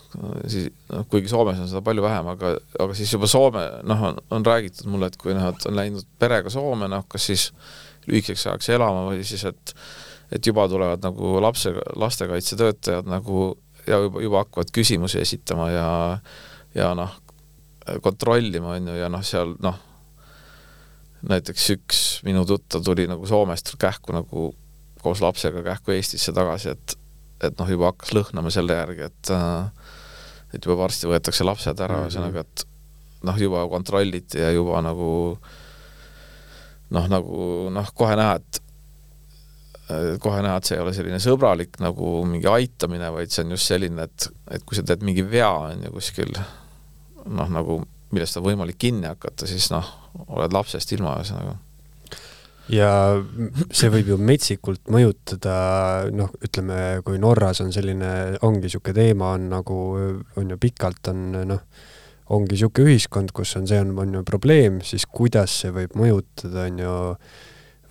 siis noh, kuigi Soomes on seda palju vähem, aga, aga siis juba Soome noh, on, on räägitud mulle, et kui noh, et on läinud perega Soome, noh, kas siis lühikeseks ajaks elama või siis, et et juba tulevad nagu lapse, lastekaitsetöötajad nagu ja juba, juba hakkavad küsimusi esitama ja ja noh, kontrollima, on ju, ja noh, seal noh, näiteks üks minu tuttav tuli nagu Soomest kähku nagu koos lapsega kähku Eestisse tagasi, et et noh, juba hakkas lõhnama selle järgi, et et juba varsti võetakse lapsed ära, mhm. ühesõnaga et noh, juba kontrolliti ja juba nagu noh, nagu noh, kohe näha, et kohe näha, et see ei ole selline sõbralik nagu mingi aitamine, vaid see on just selline, et, et kui sa teed mingi vea, on ju, kuskil noh, nagu millest on võimalik kinni hakata, siis noh, oled lapsest ilma, ühesõnaga ja see võib ju metsikult mõjutada, noh, ütleme, kui Norras on selline, ongi niisugune teema, on nagu, on ju pikalt on noh, ongi niisugune ühiskond, kus on, see on, on ju probleem, siis kuidas see võib mõjutada, on ju,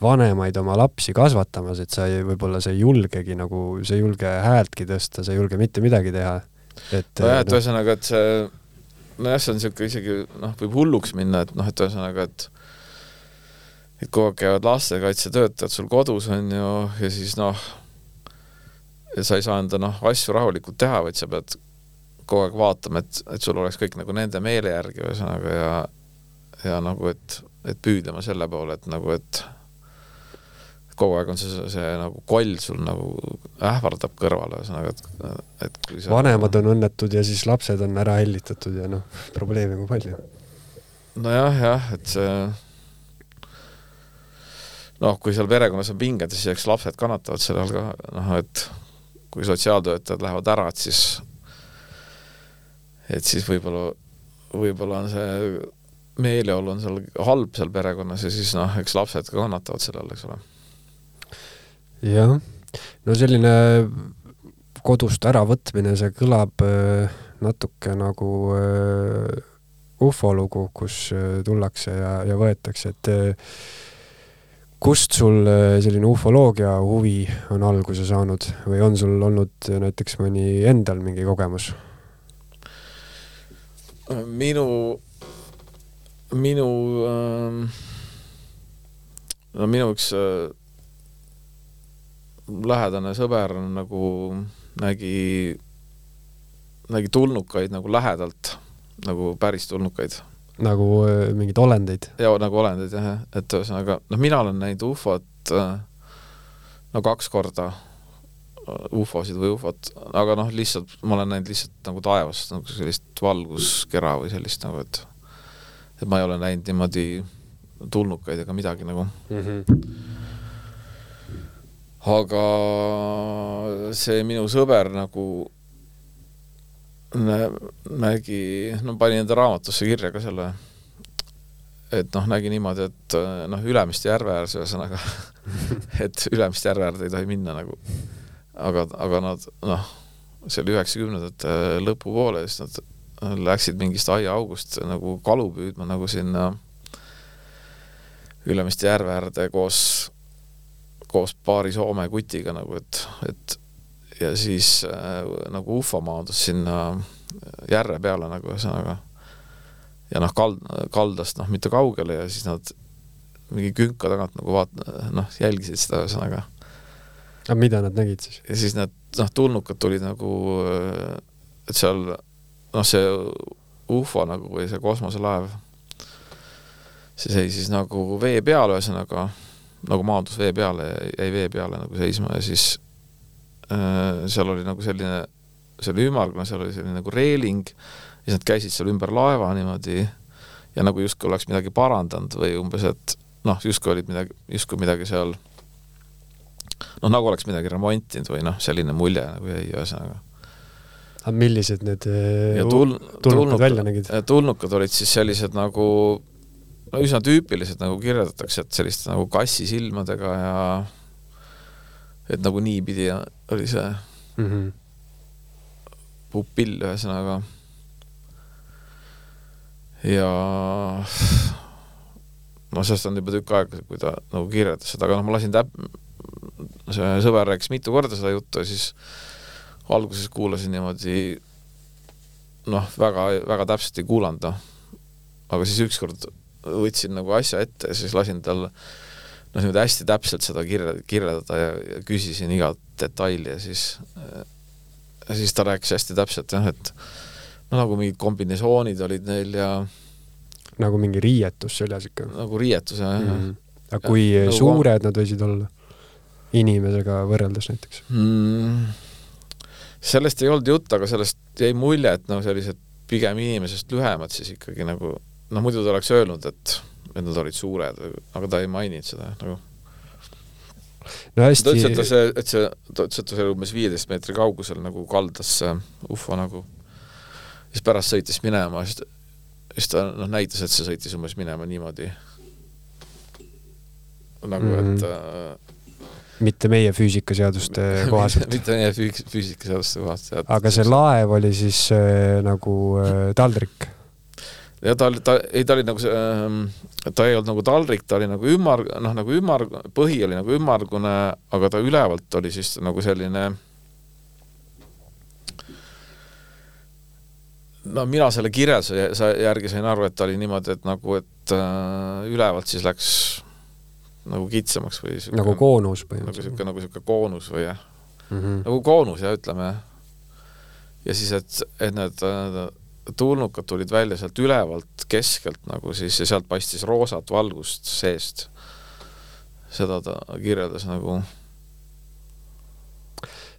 vanemaid oma lapsi kasvatamas, et sa ei, võib-olla sa ei julgegi nagu, sa ei julge häältki tõsta, sa ei julge mitte midagi teha. et nojah, et no, ühesõnaga, et see, nojah, see on niisugune isegi noh, võib hulluks minna, et noh, et ühesõnaga, et et kogu aeg käivad lastekaitsetöötajad sul kodus, on ju, ja siis noh, sa ei saa enda noh, asju rahulikult teha, vaid sa pead kogu aeg vaatama, et, et sul oleks kõik nagu nende meele järgi, ühesõnaga, ja ja nagu, et, et püüdlema selle poole, et nagu, et kogu aeg on see, see, see nagu koll sul nagu ähvardab kõrvale, ühesõnaga, et, et kui sa vanemad on õnnetud ja siis lapsed on ära hellitatud ja noh, probleeme kui palju. nojah, jah, et see noh, kui seal perekonnas on pinged, siis eks lapsed kannatavad selle all ka, noh et kui sotsiaaltöötajad lähevad ära, et siis, et siis võib-olla, võib-olla on see meeleolu on seal halb seal perekonnas ja siis noh, eks lapsed ka kannatavad selle all, eks ole. jah, no selline kodust äravõtmine, see kõlab äh, natuke nagu äh, ufolugu, kus äh, tullakse ja, ja võetakse, et kust sul äh, selline ufoloogia huvi on alguse saanud või on sul olnud näiteks mõni endal mingi kogemus? minu, minu ähm,, no minu üks äh, lähedane sõber nagu nägi, nägi tulnukaid nagu lähedalt, nagu päris tulnukaid nagu äh, mingeid olendeid? jaa, nagu olendeid jah, et ühesõnaga noh, mina olen näinud ufot äh, no kaks korda äh, ufosid või ufot, aga noh, lihtsalt ma olen näinud lihtsalt nagu taevast nagu sellist valguskera või sellist nagu, et et ma ei ole näinud niimoodi tulnukaid ega midagi nagu mm. -hmm. aga see minu sõber nagu nägi, no pani enda raamatusse kirja ka selle, et noh, nägi niimoodi, et noh, Ülemiste järve ääres ühesõnaga et Ülemiste järve äärde ei tohi minna nagu. aga, aga nad noh, see oli üheksakümnendate lõpupoole, siis nad läksid mingist aiaaugust nagu kalu püüdma nagu sinna Ülemiste järve äärde koos, koos paari Soome kutiga nagu, et, et ja siis äh, nagu ufo maadus sinna järre peale nagu ühesõnaga. ja noh, kald-, kaldast noh, mitte kaugele ja siis nad mingi künka tagant nagu vaat-, noh, jälgisid seda ühesõnaga. aga mida nad nägid siis? ja siis need noh, tulnukad tulid nagu, et seal noh, see ufo nagu või see kosmoselaev, see seisis nagu vee peal, ühesõnaga nagu maandus vee peale, jäi vee peale nagu seisma ja siis äh, seal oli nagu selline, see oli ümmargune, seal oli selline nagu reeling, siis nad käisid seal ümber laeva niimoodi ja nagu justkui oleks midagi parandanud või umbes, et noh, justkui olid midagi, justkui midagi seal noh, nagu oleks midagi remontinud või noh, selline mulje nagu jäi ühesõnaga aga millised need äh, ja tul-, tulnukad välja nägid? tulnukad olid siis sellised nagu no üsna tüüpilised, nagu kirjeldatakse, et selliste nagu kassi silmadega ja et nagu niipidi oli see mm -hmm. pupill ühesõnaga. ja no sellest on juba tükk aega, kui ta nagu kirjeldas seda, aga noh, ma lasin täp-, see sõber rääkis mitu korda seda juttu ja siis alguses kuulasin niimoodi noh, väga, väga täpselt ei kuulanud, noh. aga siis ükskord võtsin nagu asja ette ja siis lasin tal noh, niimoodi hästi täpselt seda kirja, kirjeldada ja, ja küsisin igat detaili ja siis siis ta rääkis hästi täpselt jah, et no nagu mingid kombinesoonid olid neil ja nagu mingi riietus seljas ikka? nagu riietus, jah mm. -hmm. aga kui ja, nagu suured nagu... nad võisid olla? inimesega võrreldes näiteks mm,? sellest ei olnud juttu, aga sellest jäi mulje, et noh, sellised pigem inimesest lühemad siis ikkagi nagu noh, muidu ta oleks öelnud, et, et nad olid suured, aga ta ei maininud seda nagu. No hästi ta ütles, et ta see, et see, ta ütles, et ta seal umbes viieteist meetri kaugusel nagu kaldas see ufo nagu, siis pärast sõitis minema, siis siis ta noh, näitas, et see sõitis umbes minema niimoodi nagu mm, -hmm. et äh, mitte meie füüsikaseaduste kohaselt mitte meie füüs-, füüsikaseaduste kohaselt. aga see laev oli siis äh, nagu äh, taldrik? Ja ta oli, ta, ei ta oli nagu see äh,, ta ei olnud nagu taldrik, ta oli nagu ümar, noh nagu ümar, põhi oli nagu ümmargune, aga ta ülevalt oli siis nagu selline no mina selle kirjelduse järgi sain aru, et ta oli niimoodi, et nagu, et äh, ülevalt siis läks nagu kitsamaks või siuke, nagu koonus põhimõtteliselt? nagu niisugune, nagu niisugune koonus või jah mm -hmm., nagu koonus jah, ütleme jah. ja siis, et, et need tulnukad tulid välja sealt ülevalt keskelt nagu siis ja sealt paistis roosat valgust seest. seda ta kirjeldas nagu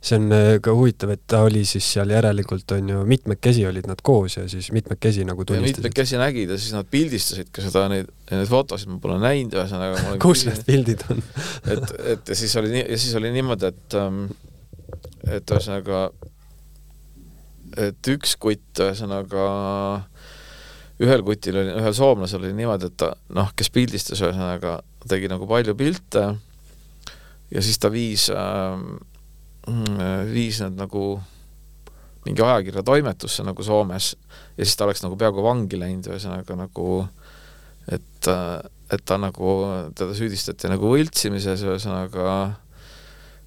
see on äh, ka huvitav, et ta oli siis seal järelikult on ju, mitmekesi olid nad koos ja siis mitmekesi nagu tunnistasid. mitmekesi nägid ja siis nad pildistasid ka seda, neid, neid fotosid ma pole näinud, ühesõnaga kus need pildid on et, et ja siis oli nii, ja siis oli niimoodi, et ähm, et ühesõnaga, et üks kutt ühesõnaga ühel kutil oli, ühel soomlasel oli niimoodi, et ta noh, kes pildistas ühesõnaga, tegi nagu palju pilte ja siis ta viis äh, viis nad nagu mingi ajakirja toimetusse nagu Soomes ja siis ta oleks nagu peaaegu vangi läinud, ühesõnaga nagu et, et ta nagu, teda süüdistati nagu võltsimises, ühesõnaga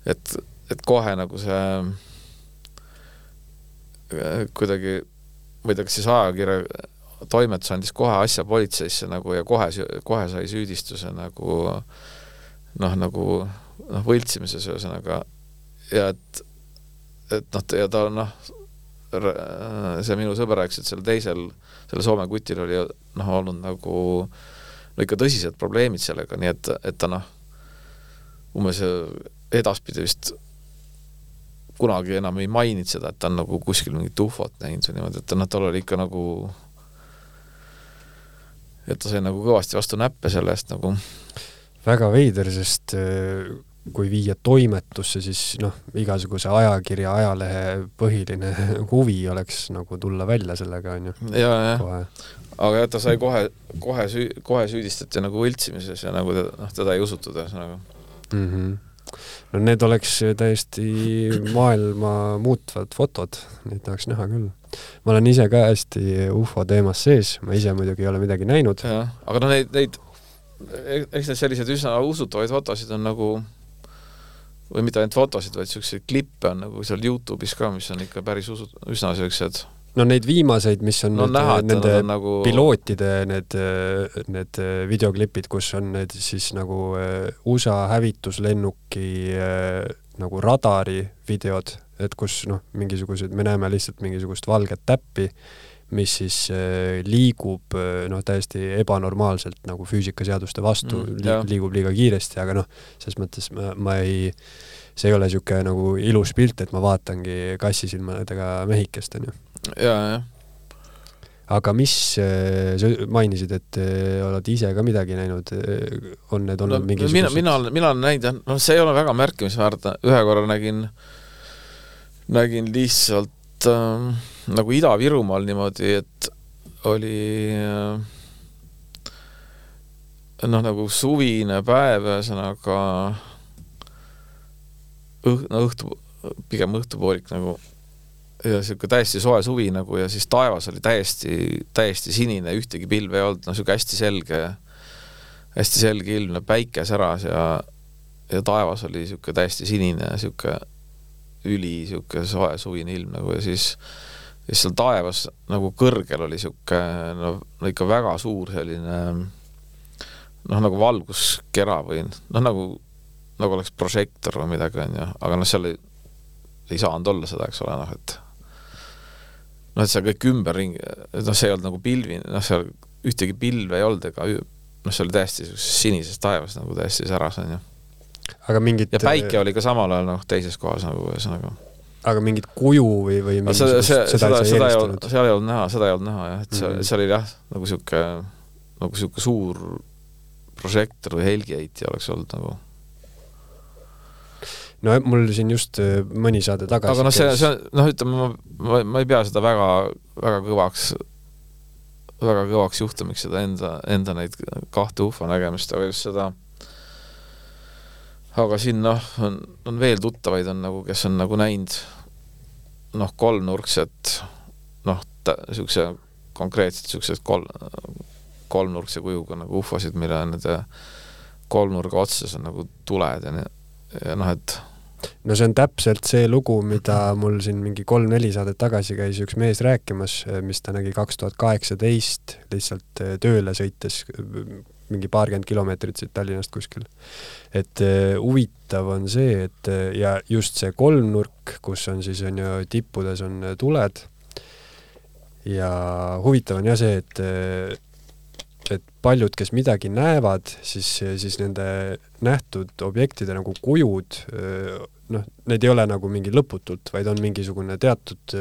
et, et kohe nagu see kuidagi, ma ei tea, kas siis ajakirja toimetus andis kohe asja politseisse nagu ja kohe, kohe sai süüdistuse nagu noh, nagu noh, võltsimises ühesõnaga ja et, et noh, ja ta noh, see minu sõber rääkis, et seal teisel, sellel Soome kutil oli noh, olnud nagu no ikka tõsised probleemid sellega, nii et, et ta noh, umbes edaspidi vist kunagi enam ei maininud seda, et ta on nagu kuskil mingit ufot näinud või niimoodi, et noh, tal oli ikka nagu et ta sai nagu kõvasti vastu näppe selle eest nagu. väga veider, sest kui viia toimetusse, siis noh, igasuguse ajakirja, ajalehe põhiline huvi oleks nagu tulla välja sellega, on ju. aga jah, ta sai kohe, kohe süü-, kohe süüdistati nagu võltsimises ja nagu teda, noh, teda ei usutud ühesõnaga mm. -hmm. No need oleks täiesti maailma muutvad fotod, neid tahaks näha küll ma olen ise ka hästi ufo teemas sees, ma ise muidugi ei ole midagi näinud. aga noh, neid, neid, eks need sellised üsna usutavaid fotosid on nagu või mitte ainult fotosid, vaid niisuguseid klippe on nagu seal Youtube'is ka, mis on ikka päris usu-, üsna niisugused no neid viimaseid, mis on no, need, näha, nende nagu... pilootide need, need videoklipid, kus on need siis nagu äh, USA hävituslennuki äh, nagu radari videod, et kus noh, mingisugused, me näeme lihtsalt mingisugust valget täppi, mis siis äh, liigub noh, täiesti ebanormaalselt nagu füüsikaseaduste vastu mm,, liig, liigub liiga kiiresti, aga noh, selles mõttes ma, ma ei see ei ole niisugune nagu ilus pilt, et ma vaatangi kassisilmadega mehikest, onju ja, jah. aga mis, äh, sa mainisid, et äh, oled ise ka midagi näinud, äh, on need olnud no, mingisugused mina, mina olen, mina olen näinud jah, noh, see ei ole väga märkimisväärne, ühe korra nägin, nägin lihtsalt äh, nagu Ida-Virumaal niimoodi, et oli äh, noh, nagu suvine päev, ühesõnaga õh-, no õhtu, pigem õhtupoolik nagu ja niisugune täiesti soe suvi nagu ja siis taevas oli täiesti, täiesti sinine, ühtegi pilve ei olnud, no niisugune hästi selge, hästi selge ilm, päike säras ja ja taevas oli niisugune täiesti sinine ja niisugune üli niisugune soe suvine ilm nagu ja siis siis seal taevas nagu kõrgel oli niisugune no, no ikka väga suur selline noh, nagu valguskera või noh, nagu nagu oleks prožektor või midagi, on ju, aga noh, seal ei, ei saanud olla seda, eks ole, noh, et noh, et seal kõik ümberringi, noh, see ei olnud nagu pilvi, noh, seal ühtegi pilve ei olnud ega noh, see oli täiesti sinises taevas nagu täiesti säras, on ju. aga mingit ja päike oli ka samal ajal noh, teises kohas nagu ühesõnaga. aga mingit kuju või, või no, seda, seda, seda, seda ei olnud, seal ei olnud näha, seda ei olnud näha jah, et see mm, -hmm. see oli jah, nagu niisugune, nagu niisugune suur prožektor või helgiheitja oleks olnud nagu no mul siin just äh, mõni saade tagasi aga noh, see, see noh, ütleme ma, ma, ei pea seda väga, väga kõvaks, väga kõvaks juhtumiks seda enda, enda neid kahte ufo nägemist, aga just seda aga siin noh, on, on veel tuttavaid on nagu, kes on nagu näinud noh, kolmnurkset noh, niisuguse konkreetselt niisugused kolm, kolmnurkse kujuga nagu ufosid, mille nende kolmnurga otsas on nagu tuled ja nii, noh, et no see on täpselt see lugu, mida mul siin mingi kolm-neli saadet tagasi käis üks mees rääkimas, mis ta nägi kaks tuhat kaheksateist lihtsalt eh, tööle sõites mingi paarkümmend kilomeetrit siit Tallinnast kuskil. et uh, huvitav on see, et uh, ja just see kolmnurk, kus on siis on ju tippudes on tuled ja huvitav on jah see, et paljud, kes midagi näevad, siis, siis nende nähtud objektide nagu kujud, noh, need ei ole nagu mingi lõputult, vaid on mingisugune teatud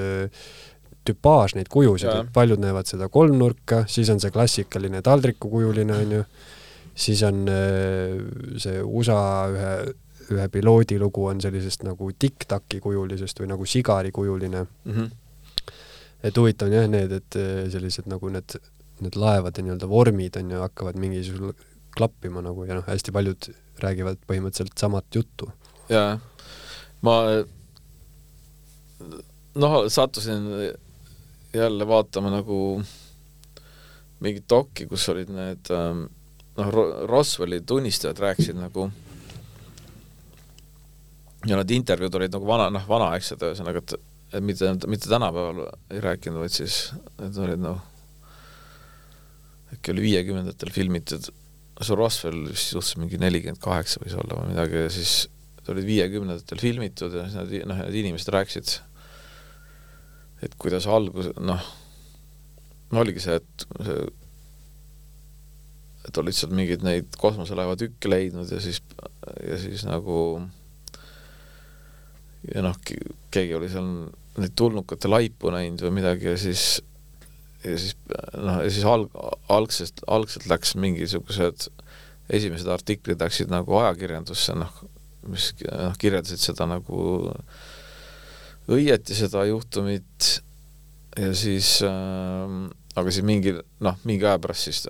tüpaaž neid kujusid, et paljud näevad seda kolmnurka, siis on see klassikaline taldrikukujuline, on ju, siis on see USA ühe, ühe piloodi lugu on sellisest nagu tiktaki kujulisest või nagu sigari kujuline mm. -hmm. et huvitav on jah need, et sellised nagu need need laevade nii-öelda vormid on ju, hakkavad mingisugusel klappima nagu ja noh, hästi paljud räägivad põhimõtteliselt samat juttu. jaa, ma noh, sattusin jälle vaatama nagu mingit dokki, kus olid need ähm, noh, Roswelli tunnistajad rääkisid nagu ja need intervjuud olid nagu vana, noh, vanaaegsed, ühesõnaga, et et mitte, mitte tänapäeval ei rääkinud, vaid siis need olid noh, äkki oli viiekümnendatel filmitud, see Roswell vist suhteliselt mingi nelikümmend kaheksa võis olla või midagi ja siis olid viiekümnendatel filmitud ja siis nad, noh, need inimesed rääkisid, et kuidas algus, noh, no oligi see, et see, et olid lihtsalt mingeid neid kosmoselaeva tükke leidnud ja siis, ja siis nagu ja noh, keegi oli seal neid tulnukate laipu näinud või midagi ja siis ja siis noh, ja siis alg-, algsest, algselt läks mingisugused esimesed artiklid läksid nagu ajakirjandusse, noh, mis noh, kirjeldasid seda nagu õieti, seda juhtumit, ja siis äh, aga siis mingi noh, mingi aja pärast siis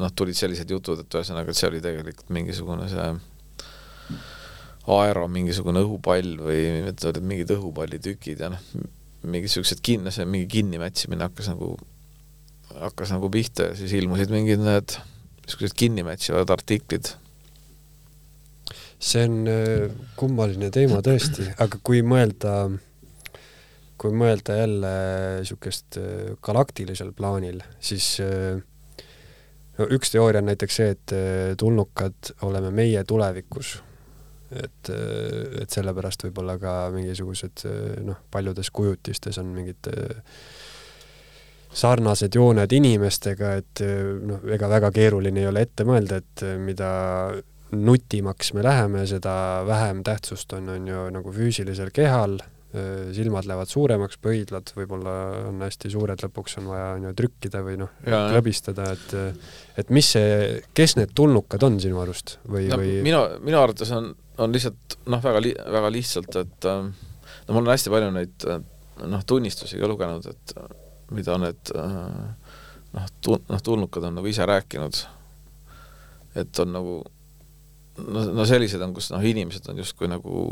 noh, tulid sellised jutud, et ühesõnaga, et see oli tegelikult mingisugune see aero mingisugune õhupall või mingid õhupallitükid ja noh, mingi siuksed kinni, see mingi kinnimätsimine hakkas nagu, hakkas nagu pihta ja siis ilmusid mingid need niisugused kinnimätsivad artiklid. see on äh, kummaline teema tõesti, aga kui mõelda, kui mõelda jälle niisugust äh, galaktilisel plaanil, siis äh, no üks teooria on näiteks see, et tulnukad oleme meie tulevikus et, et sellepärast võib-olla ka mingisugused noh, paljudes kujutistes on mingid sarnased jooned inimestega, et noh, ega väga keeruline ei ole ette mõelda, et mida nutimaks me läheme, seda vähem tähtsust on, on ju nagu füüsilisel kehal, silmad lähevad suuremaks, pöidlad võib-olla on hästi suured, lõpuks on vaja on ju trükkida või noh, klõbistada, et et mis see, kes need tulnukad on sinu arust või no,, või minu, minu arvates on, on lihtsalt noh, väga li-, väga lihtsalt, et no mul on hästi palju neid noh, tunnistusi ka lugenud, et mida need noh, tu-, noh, tulnukad on nagu ise rääkinud, et on nagu no, no sellised on, kus noh, inimesed on justkui nagu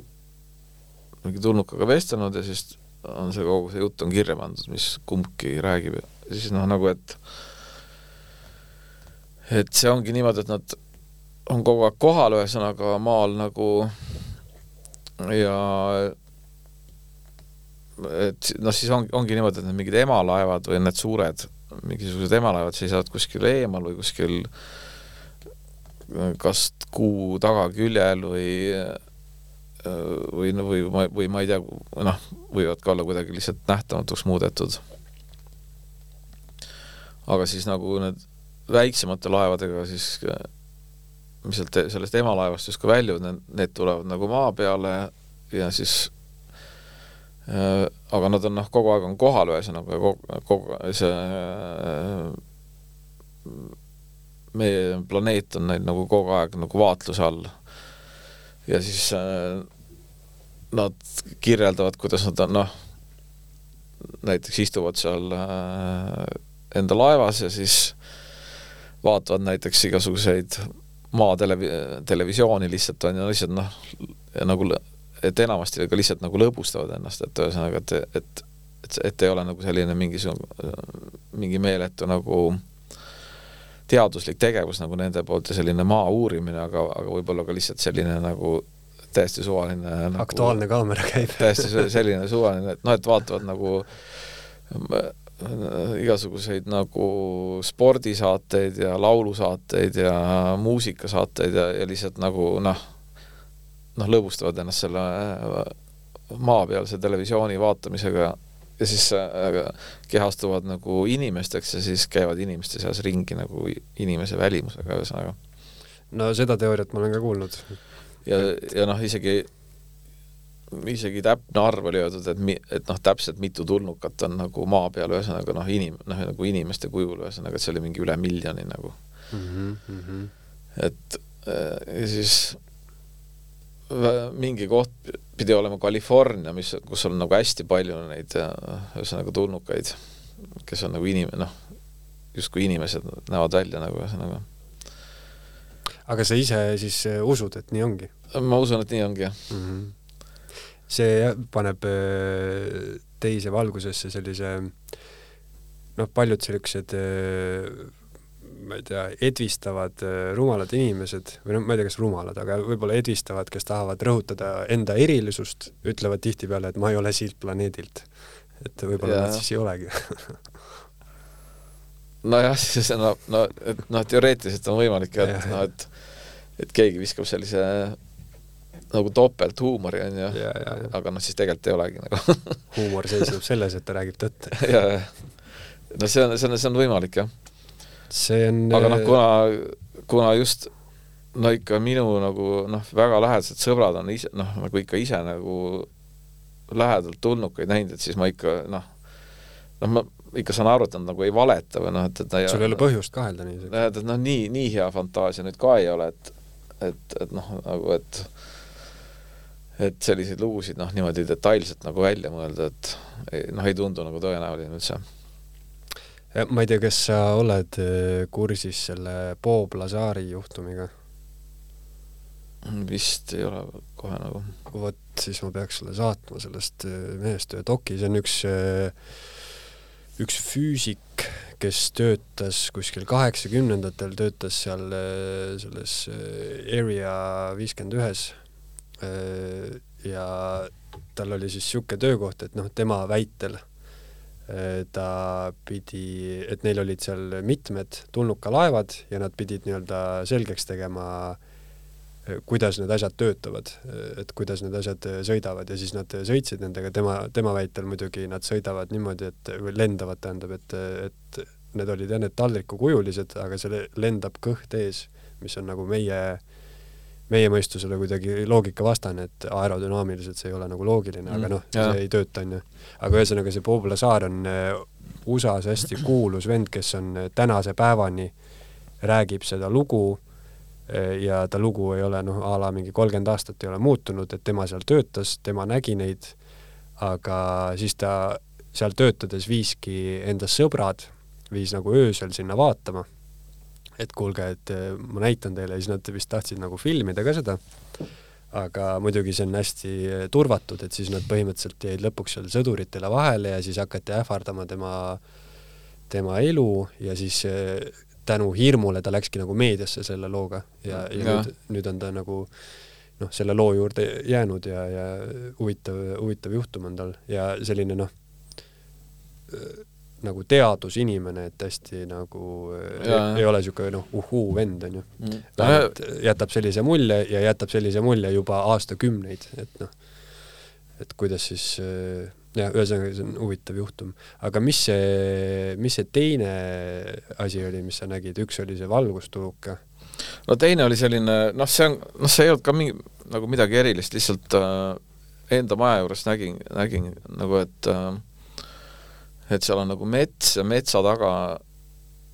mingi tulnukaga vestelnud ja siis on see kogu see jutt on kirja pandud, mis kumbki räägib. Ja siis noh, nagu et et see ongi niimoodi, et nad on kogu aeg kohal, ühesõnaga maal nagu ja et noh, siis on, ongi niimoodi, et need mingid emalaevad või need suured, mingisugused emalaevad seisavad kuskil eemal või kuskil kas kuu tagaküljel või või no või ma, või ma ei tea, noh, võivad ka olla kuidagi lihtsalt nähtamatuks muudetud. aga siis nagu need väiksemate laevadega siis, mis sealt, sellest emalaevast justkui väljuvad, need, need tulevad nagu maa peale ja, siis aga nad on noh, kogu aeg on kohal, ühesõnaga kogu, kogu see äh, meie planeet on neil nagu kogu aeg nagu vaatluse all. ja siis äh, nad kirjeldavad, kuidas nad on noh, näiteks istuvad seal enda laevas ja siis vaatavad näiteks igasuguseid maatelevi-, televisiooni lihtsalt on ju, lihtsalt noh, nagu et enamasti ka lihtsalt nagu lõbustavad ennast, et ühesõnaga, et, et et, et ei ole nagu selline mingisugune, mingi meeletu nagu teaduslik tegevus nagu nende poolt ja selline maa uurimine, aga, aga võib-olla ka lihtsalt selline nagu täiesti suvaline nagu, aktuaalne kaamera käib. täiesti selline suvaline, et noh, et vaatavad nagu igasuguseid nagu spordisaateid ja laulusaateid ja muusikasaateid ja, ja lihtsalt nagu noh, noh, lõbustavad ennast selle äh, maapealse televisiooni vaatamisega ja siis äh, kehastuvad nagu inimesteks ja siis käivad inimeste seas ringi nagu inimese välimusega, ühesõnaga. no seda teooriat ma olen ka kuulnud. ja, ja noh, isegi, isegi täpne arv oli öeldud, et mi-, et noh, täpselt mitu tulnukat on nagu maa peal, ühesõnaga noh, inim-, noh, nagu inimeste kujul, ühesõnaga, et see oli mingi üle miljoni nagu mm. -hmm. et äh, ja siis mingi koht pidi olema California, mis, kus on nagu hästi palju neid ühesõnaga tulnukaid, kes on nagu inim-, noh, justkui inimesed näevad välja nagu ühesõnaga. aga sa ise siis äh, usud, et nii ongi? ma usun, et nii ongi, jah mm. -hmm. see paneb äh, teise valgusesse sellise noh, paljud sellised äh, ma ei tea, edvistavad äh, rumalad inimesed või noh, ma ei tea, kas rumalad, aga võib-olla edvistavad, kes tahavad rõhutada enda erilisust, ütlevad tihtipeale, et ma ei ole siit planeedilt. et võib-olla nad siis ei olegi nojah, siis no, no, et noh, teoreetiliselt on võimalik jah, et noh, et et keegi viskab sellise nagu topelthuumori, on ju, aga noh, siis tegelikult ei olegi nagu huumor seisneb selles, et ta räägib tõtt. jaa, jah. no see on, see on, see on võimalik, jah see on aga noh, kuna, kuna just no ikka minu nagu noh, väga lähedased sõbrad on ise, noh, nagu ikka ise nagu lähedalt tulnukaid näinud, et siis ma ikka noh, noh, ma ikka saan aru, et nad nagu ei valeta või noh, et, et sul ei ole põhjust kahelda nii et, et noh, nii, nii hea fantaasia nüüd ka ei ole, et et, et noh, nagu et et selliseid lugusid noh, niimoodi detailselt nagu välja mõelda, et noh, ei tundu nagu tõenäoline üldse ma ei tea, kas sa oled äh, kursis selle Bob Lazari juhtumiga vist ei ole kohe nagu. vot, siis ma peaks sulle saatma sellest äh, mehest ühe doki, see on üks, äh, üks füüsik, kes töötas kuskil kaheksakümnendatel, töötas seal selles Area viiskümmend ühes. ja tal oli siis niisugune töökoht, et noh, tema väitel ta pidi, et neil olid seal mitmed tulnukalaevad ja nad pidid nii-öelda selgeks tegema äh, kuidas need asjad töötavad, et kuidas need asjad sõidavad. Ja siis nad sõitsid nendega, tema, tema väitel muidugi nad sõidavad niimoodi, et, või lendavad, tähendab, et, et need olid jah, need taldrikukujulised, aga see lendab kõht ees, mis on nagu meie, meie mõistusele kuidagi loogikavastane, et aerodünaamiliselt see ei ole nagu loogiline mm,, aga noh, see ei tööta, onju. aga ühesõnaga, see Bob Lazar on äh, USA-s hästi kuulus vend, kes on tänase päevani, räägib seda lugu Eh, ja ta lugu ei ole noh, a la mingi kolmkümmend aastat ei ole muutunud, et tema seal töötas, tema nägi neid, aga siis ta seal töötades viiski enda sõbrad, viis nagu öösel sinna vaatama, et kuulge, et eh, ma näitan teile ja siis nad vist tahtsid nagu filmida ka seda, aga muidugi see on hästi eh, turvatud, et siis nad põhimõtteliselt jäid lõpuks seal sõduritele vahele ja siis hakati ähvardama tema, tema elu ja siis tänu hirmule ta läkski nagu meediasse selle looga. Ja, ja, ja. nüüd, nüüd on ta nagu noh, selle loo juurde jäänud ja, ja huvitav, huvitav juhtum on tal. Ja selline noh, nagu teadusinimene, et hästi nagu ja, ei, ei ole niisugune noh, uhuu vend, onju mm.. vähemalt jätab sellise mulje ja jätab sellise mulje juba aastakümneid, et noh, et kuidas siis jah, ühesõnaga see on huvitav juhtum. aga mis see, mis see teine asi oli, mis sa nägid, üks oli see valgustuluke? no teine oli selline, noh, see on, noh, see ei olnud ka mingi, nagu midagi erilist, lihtsalt äh, enda maja juures nägin, nägin nagu, et äh, et seal on nagu mets ja metsa taga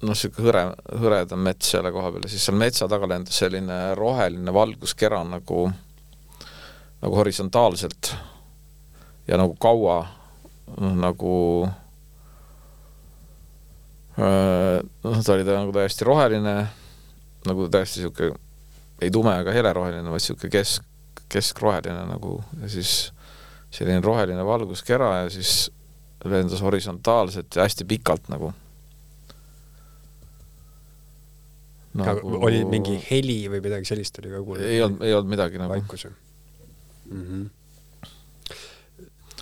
noh, niisugune hõre, hõredam mets selle koha peal ja siis seal metsa taga lendas selline roheline valguskera nagu, nagu horisontaalselt ja nagu kaua noh, nagu noh, ta oli ta nagu täiesti roheline, nagu täiesti niisugune ei tume ega heleroheline, vaid niisugune kesk, keskroheline nagu ja siis selline roheline valguskera ja siis lendas horisontaalselt ja hästi pikalt nagu nagu.... oli mingi heli või midagi sellist oli ka kuulda? ei olnud, ei olnud midagi nagu. vaikus või mm? -hmm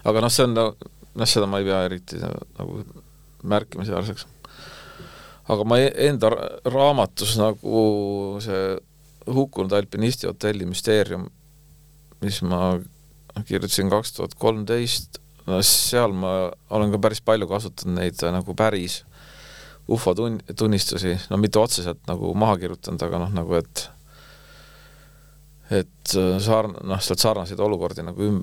aga noh, see on noh, seda ma ei pea eriti nagu märkimisväärseks. aga ma e-, enda raamatus nagu see hukkunud alpinisti hotelli müsteerium, mis ma kirjutasin kaks tuhat kolmteist, no seal ma olen ka päris palju kasutanud neid nagu päris ufo tun-, tunnistusi, no mitte otseselt nagu maha kirjutanud, aga noh, nagu et et saar-, noh, sealt sarnaseid olukordi nagu üm-,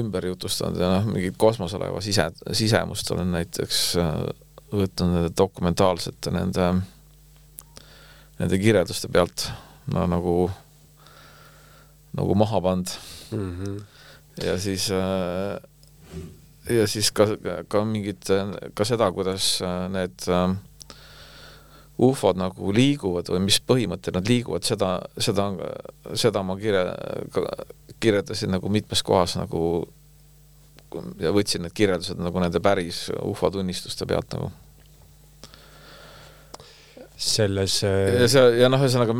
ümber jutustanud ja noh, mingit kosmoselaeva sise, sisemust olen näiteks äh, võtnud nende dokumentaalsete nende, nende kirjelduste pealt no nagu, nagu maha pannud mm. -hmm. ja siis äh, ja siis ka, ka mingid, ka seda, kuidas äh, need ufod nagu liiguvad või mis põhimõttel nad liiguvad, seda, seda, seda ma kirja, kirjeldasin nagu mitmes kohas nagu ja võtsin need kirjeldused nagu nende päris ufo tunnistuste pealt nagu. selles äh, ja see, ja noh, ühesõnaga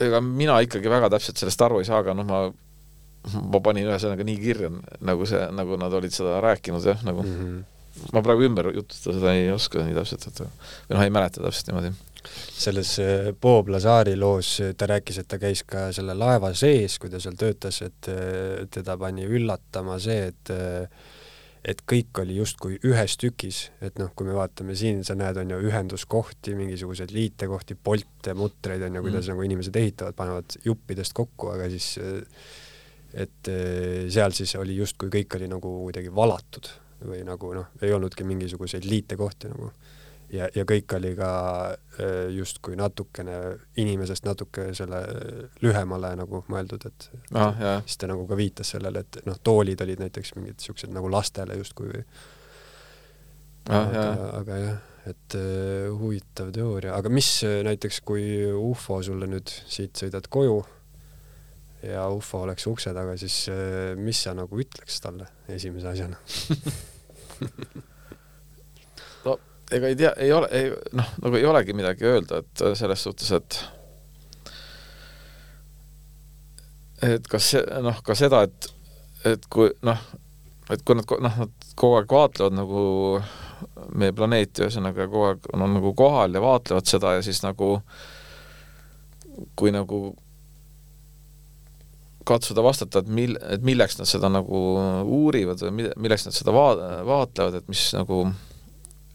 ega mina ikkagi väga täpselt sellest aru ei saa, aga noh, ma ma panin ühesõnaga nii kirja, nagu see, nagu nad olid seda rääkinud jah, nagu mm -hmm. ma praegu ümber jutustada seda ei oska nii täpselt, et või noh, ei mäleta täpselt niimoodi selles äh, Bob Lazari loos äh, ta rääkis, et ta käis ka selle laeva sees, kui ta seal töötas, et äh, teda pani üllatama see, et et kõik oli justkui ühes tükis, et noh, kui me vaatame siin, sa näed, on ju, ühenduskohti, mingisuguseid liitekohti, polte, mutreid on ju, kuidas mm. nagu inimesed ehitavad, panevad juppidest kokku, aga siis et seal siis oli justkui kõik oli nagu kuidagi valatud või nagu noh, ei olnudki mingisuguseid liitekohti nagu. Ja, ja kõik oli ka äh, justkui natukene inimesest natuke selle lühemale nagu mõeldud, et ah, jah. siis ta nagu ka viitas sellele, et noh, toolid olid näiteks mingid siuksed nagu lastele justkui või ah, aga, aga jah, et uh, huvitav teooria, aga mis äh, näiteks, kui ufo sulle nüüd siit sõidad koju, ja ufo oleks ukse taga, siis äh, mis sa nagu ütleks talle esimese asjana? No ega ei tea, ei ole, ei noh, nagu ei olegi midagi öelda, et selles suhtes, et et kas see, noh, ka seda, et, et kui noh, et kui nad noh, nad kogu aeg vaatlevad nagu meie planeeti, ühesõnaga kogu aeg on, on nagu kohal ja vaatlevad seda ja siis nagu kui nagu katsuda vastata, et mil-, et milleks nad seda nagu uurivad või milleks nad seda va-, vaatlevad, et mis nagu,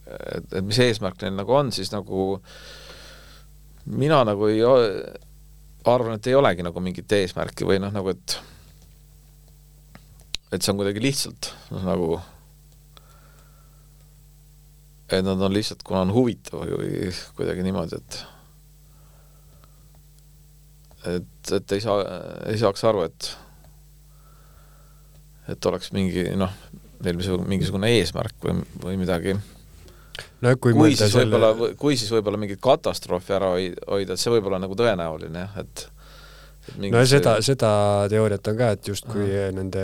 et, et mis eesmärk neil nagu on, siis nagu mina nagu ei arvan, et ei olegi nagu mingit eesmärki või noh, nagu et et see on kuidagi lihtsalt noh, nagu et nad on lihtsalt, kuna on huvitav või kuidagi niimoodi, et et, et ei saa, ei saaks aru, et et oleks mingi noh, neil mingisugune eesmärk või, või midagi. no kui, kui siis selle... võib-olla, kui siis võib-olla mingit katastroofi ära hoida, et see võib olla nagu tõenäoline jah, et no seda, seda teooriat on ka, et justkui nende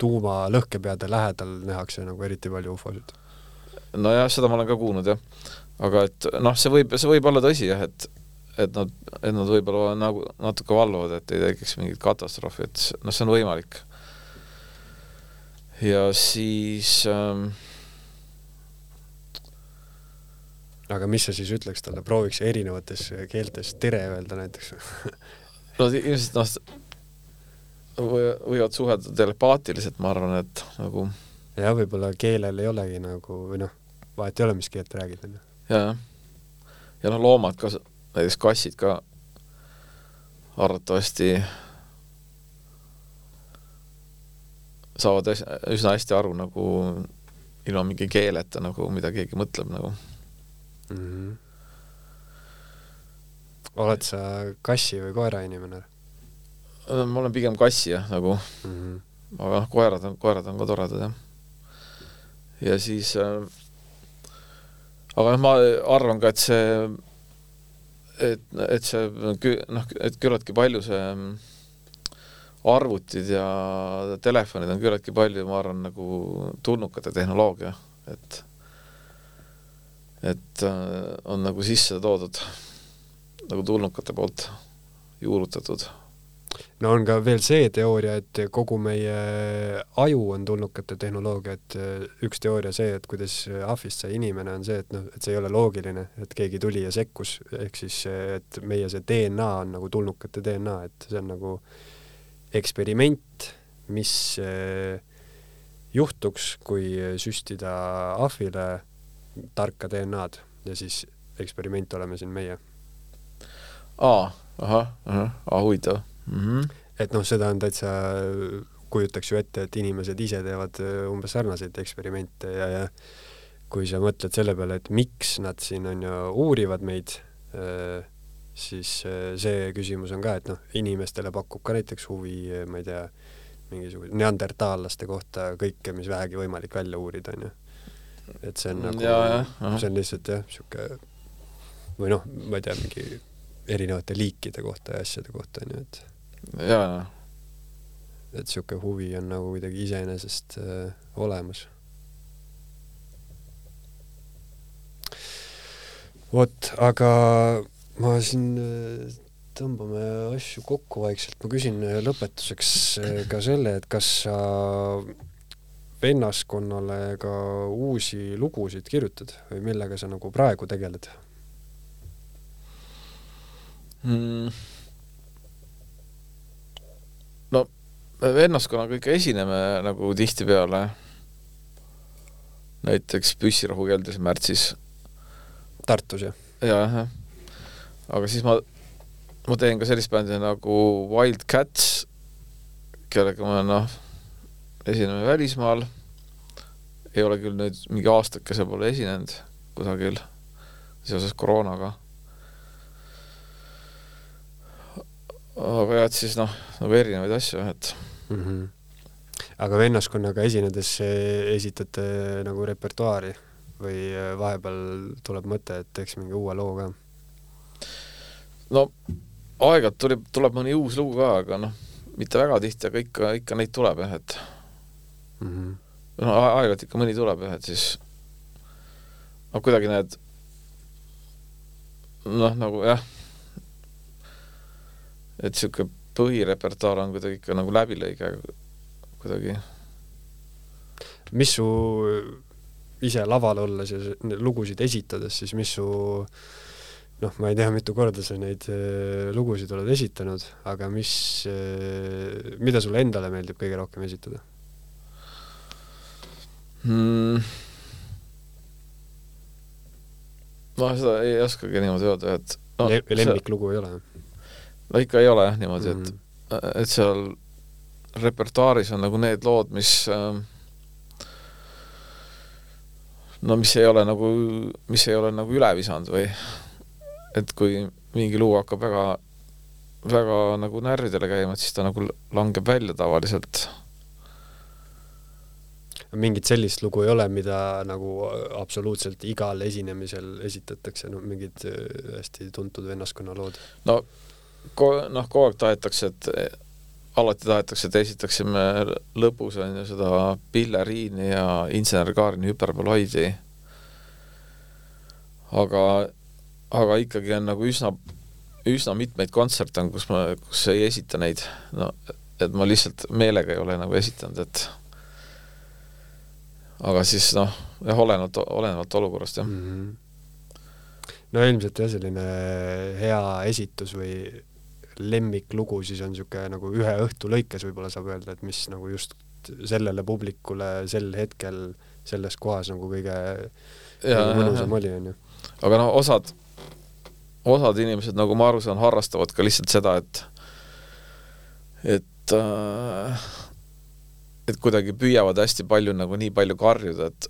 tuumalõhkepeade lähedal nähakse nagu eriti palju ufosid. nojah, seda ma olen ka kuulnud jah. aga et noh, see võib, see võib olla tõsi jah, et et nad, et nad võib-olla nagu natuke valvavad, et ei tekiks mingit katastroofi, et noh, see on võimalik. ja siis ähm, aga mis sa siis ütleks talle, prooviks erinevates keeltes tere öelda näiteks no ilmselt noh, võivad suhelda telepaatiliselt, ma arvan, et nagu jah, võib-olla keelel ei olegi nagu või noh, vahet ei ole, mis keelt räägid, onju. jaa, ja noh, loomad ka, näiteks kassid ka arvatavasti saavad üsna hästi aru nagu ilma mingi keeleta nagu, mida keegi mõtleb nagu mm. -hmm oled sa kassi või koera inimene? ma olen pigem kassi jah, nagu mm. -hmm. aga noh, koerad on, koerad on ka toredad jah. ja siis äh, aga noh, ma arvan ka, et see, et, et see noh, et küllaltki palju see mm, arvutid ja telefonid on küllaltki palju, ma arvan, nagu tulnukate tehnoloogia, et et äh, on nagu sisse toodud nagu tulnukate poolt juurutatud. No on ka veel see teooria, et kogu meie aju on tulnukate tehnoloogia, et äh, üks teooria see, et kuidas ahvist sai inimene, on see, et noh, et see ei ole loogiline, et keegi tuli ja sekkus, ehk siis et meie see DNA on nagu tulnukate DNA, et see on nagu eksperiment, mis äh, juhtuks, kui süstida ahvile tarka DNA-d ja siis eksperiment oleme siin meie. Aa, ahah, ahah, huvitav mm. -hmm. et noh, seda on täitsa, kujutaks ju ette, et inimesed ise teevad äh, umbes sarnaseid eksperimente ja, ja kui sa mõtled selle peale, et miks nad siin on ju uurivad meid, äh, siis äh, see küsimus on ka, et noh, inimestele pakub ka näiteks huvi, ma ei tea, mingisuguse neandertaallaste kohta kõike, mis vähegi võimalik välja uurida, onju. et see on nagu, see on lihtsalt jah, sihuke või noh, ma ei tea, mingi erinevate liikide kohta ja asjade kohta, onju, et jaa. et niisugune huvi on nagu kuidagi iseenesest äh, olemas. vot, aga ma siin äh, tõmbame asju kokku vaikselt, ma küsin äh, lõpetuseks äh, ka selle, et kas sa vennaskonnale ka uusi lugusid kirjutad või millega sa nagu praegu tegeled? mm.? no vennaskonnaga ikka esineme nagu tihtipeale. näiteks Püssirohu keldris märtsis. Tartus, jah? jah, jah. aga siis ma, ma teen ka sellist bändi nagu Wild Cats, kellega ma noh, esineme välismaal. ei ole küll nüüd mingi aastakese pole esinenud kusagil seoses koroonaga aga jah, et siis noh, nagu erinevaid asju, et mm. -hmm. aga vennaskonnaga esinedes esitate nagu repertuaari või äh, vahepeal tuleb mõte, et teeks mingi uue loo ka? no aeg-ajalt tuleb, tuleb mõni uus lugu ka, aga noh, mitte väga tihti, aga ikka, ikka neid tuleb jah, et mm -hmm. no aeg-ajalt ikka mõni tuleb jah, et siis noh, kuidagi need noh, nagu jah, et niisugune põhirepertuaar on kuidagi ikka nagu läbilõige kuidagi. mis su ise laval olles ja lugusid esitades, siis mis su noh, ma ei tea, mitu korda sa neid äh, lugusid oled esitanud, aga mis äh,, mida sulle endale meeldib kõige rohkem esitada mm.? ma seda ei oskagi niimoodi öelda, et no, Le lemmiklugu ei ole? No ikka ei ole jah niimoodi mm, -hmm. et, et seal repertuaaris on nagu need lood, mis äh, no mis ei ole nagu, mis ei ole nagu üle visanud või et kui mingi lugu hakkab väga, väga nagu närvidele käima, et siis ta nagu langeb välja tavaliselt. mingit sellist lugu ei ole, mida nagu absoluutselt igal esinemisel esitatakse, no mingid äh, hästi tuntud vennaskonna lood? no ko-, noh, kogu aeg tahetakse, et alati tahetakse, et esitaksime lõpus on ju seda pilleriini ja insener Kaarini hüperboloidi. aga, aga ikkagi on nagu üsna, üsna mitmeid kontserte on, kus ma, kus ei esita neid, no et ma lihtsalt meelega ei ole nagu esitanud, et aga siis noh, jah, olenevalt, olenevalt olukorrast, jah mm. -hmm. no ilmselt jah, selline hea esitus või lemmiklugu siis on niisugune nagu ühe õhtu lõikes võib-olla saab öelda, et mis nagu just sellele publikule sel hetkel selles kohas nagu kõige nagu mõnusam oli, on ju. aga noh, osad, osad inimesed, nagu ma aru saan, harrastavad ka lihtsalt seda, et et äh, et kuidagi püüavad hästi palju nagu nii palju karjuda, et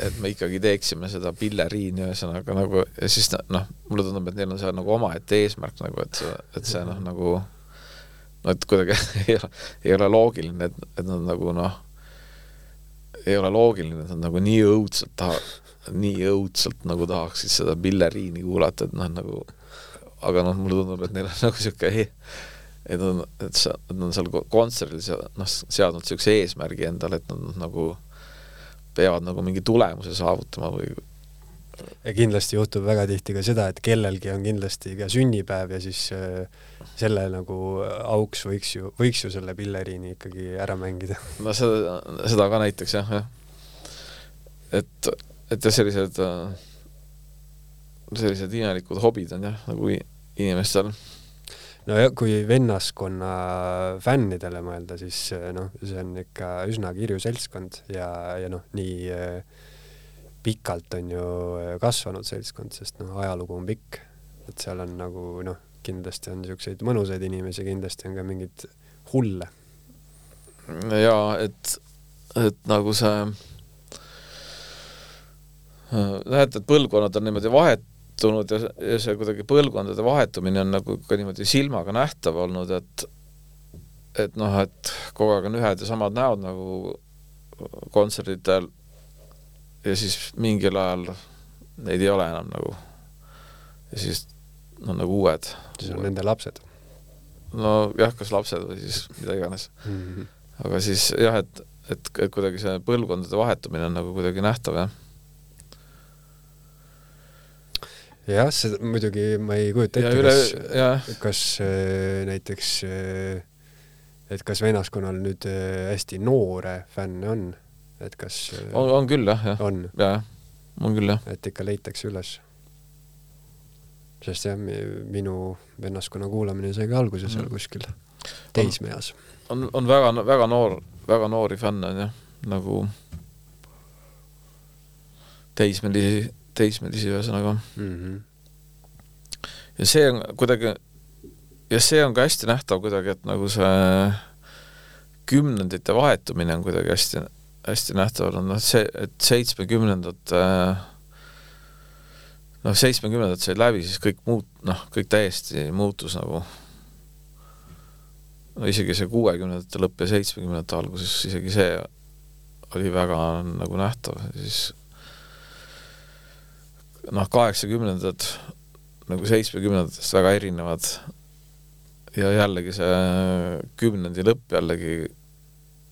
et me ikkagi teeksime seda pilleriini ühesõnaga nagu ja siis noh, mulle tundub, et neil on see nagu omaette eesmärk nagu, et see, et see noh, nagu no et kuidagi ei ole, ei ole loogiline, et, et nad nagu noh, ei ole loogiline, et nad nagu nii õudselt taha-, nii õudselt nagu tahaksid seda pilleriini kuulata, et noh, nagu aga noh, mulle tundub, et neil on nagu niisugune et nad on, et sa, nad on seal kontserdil seal noh, seadnud niisuguse eesmärgi endale, et nad nagu peavad nagu mingi tulemuse saavutama või ja kindlasti juhtub väga tihti ka seda, et kellelgi on kindlasti ka sünnipäev ja siis äh, selle nagu auks võiks ju, võiks ju selle pilleriini ikkagi ära mängida. no seda, seda ka näiteks jah, jah. et, et jah, sellised, sellised imelikud hobid on jah, nagu inimestel no ja kui vennaskonna fännidele mõelda, siis eh, noh, see on ikka üsna kirju seltskond ja, ja noh, nii eh, pikalt on ju eh, kasvanud seltskond, sest noh, ajalugu on pikk, et seal on nagu noh, kindlasti on niisuguseid mõnusaid inimesi, kindlasti on ka mingeid hulle. jaa, et, et nagu see näed, et põlvkonnad on niimoodi vahet muutunud ja, ja see kuidagi põlvkondade vahetumine on nagu ka niimoodi silmaga nähtav olnud, et et noh, et kogu aeg on ühed ja samad näod nagu kontserditel ja siis mingil ajal neid ei ole enam nagu. ja siis on nagu uued. siis on nende lapsed? nojah, kas lapsed või siis mida iganes mm. -hmm. aga siis jah, et, et, et kuidagi see põlvkondade vahetumine on nagu kuidagi nähtav, jah jah, seda muidugi ma ei kujuta ette, kas, kas äh, näiteks äh, et kas vennaskonnal nüüd äh, hästi noore fänne on, et kas on, on küll jah, jah. on? jah, on küll jah. et ikka leitakse üles. sest jah, minu vennaskonna kuulamine sai ka alguse seal mm. kuskil teismeeas. on, on väga, väga noor, väga noori fänne on jah, nagu teismelisi teismelisi ühesõnaga mm. -hmm. ja see on kuidagi, ja see on ka hästi nähtav kuidagi, et nagu see kümnendite vahetumine on kuidagi hästi, hästi nähtav noh see, et seitsmekümnendate noh, seitsmekümnendad said läbi, siis kõik muut-, noh, kõik täiesti muutus nagu no isegi see kuuekümnendate lõpp ja seitsmekümnendate alguses, isegi see oli väga nagu nähtav, siis noh, kaheksakümnendad nagu seitsmekümnendatest väga erinevad, ja jällegi see kümnendi lõpp jällegi,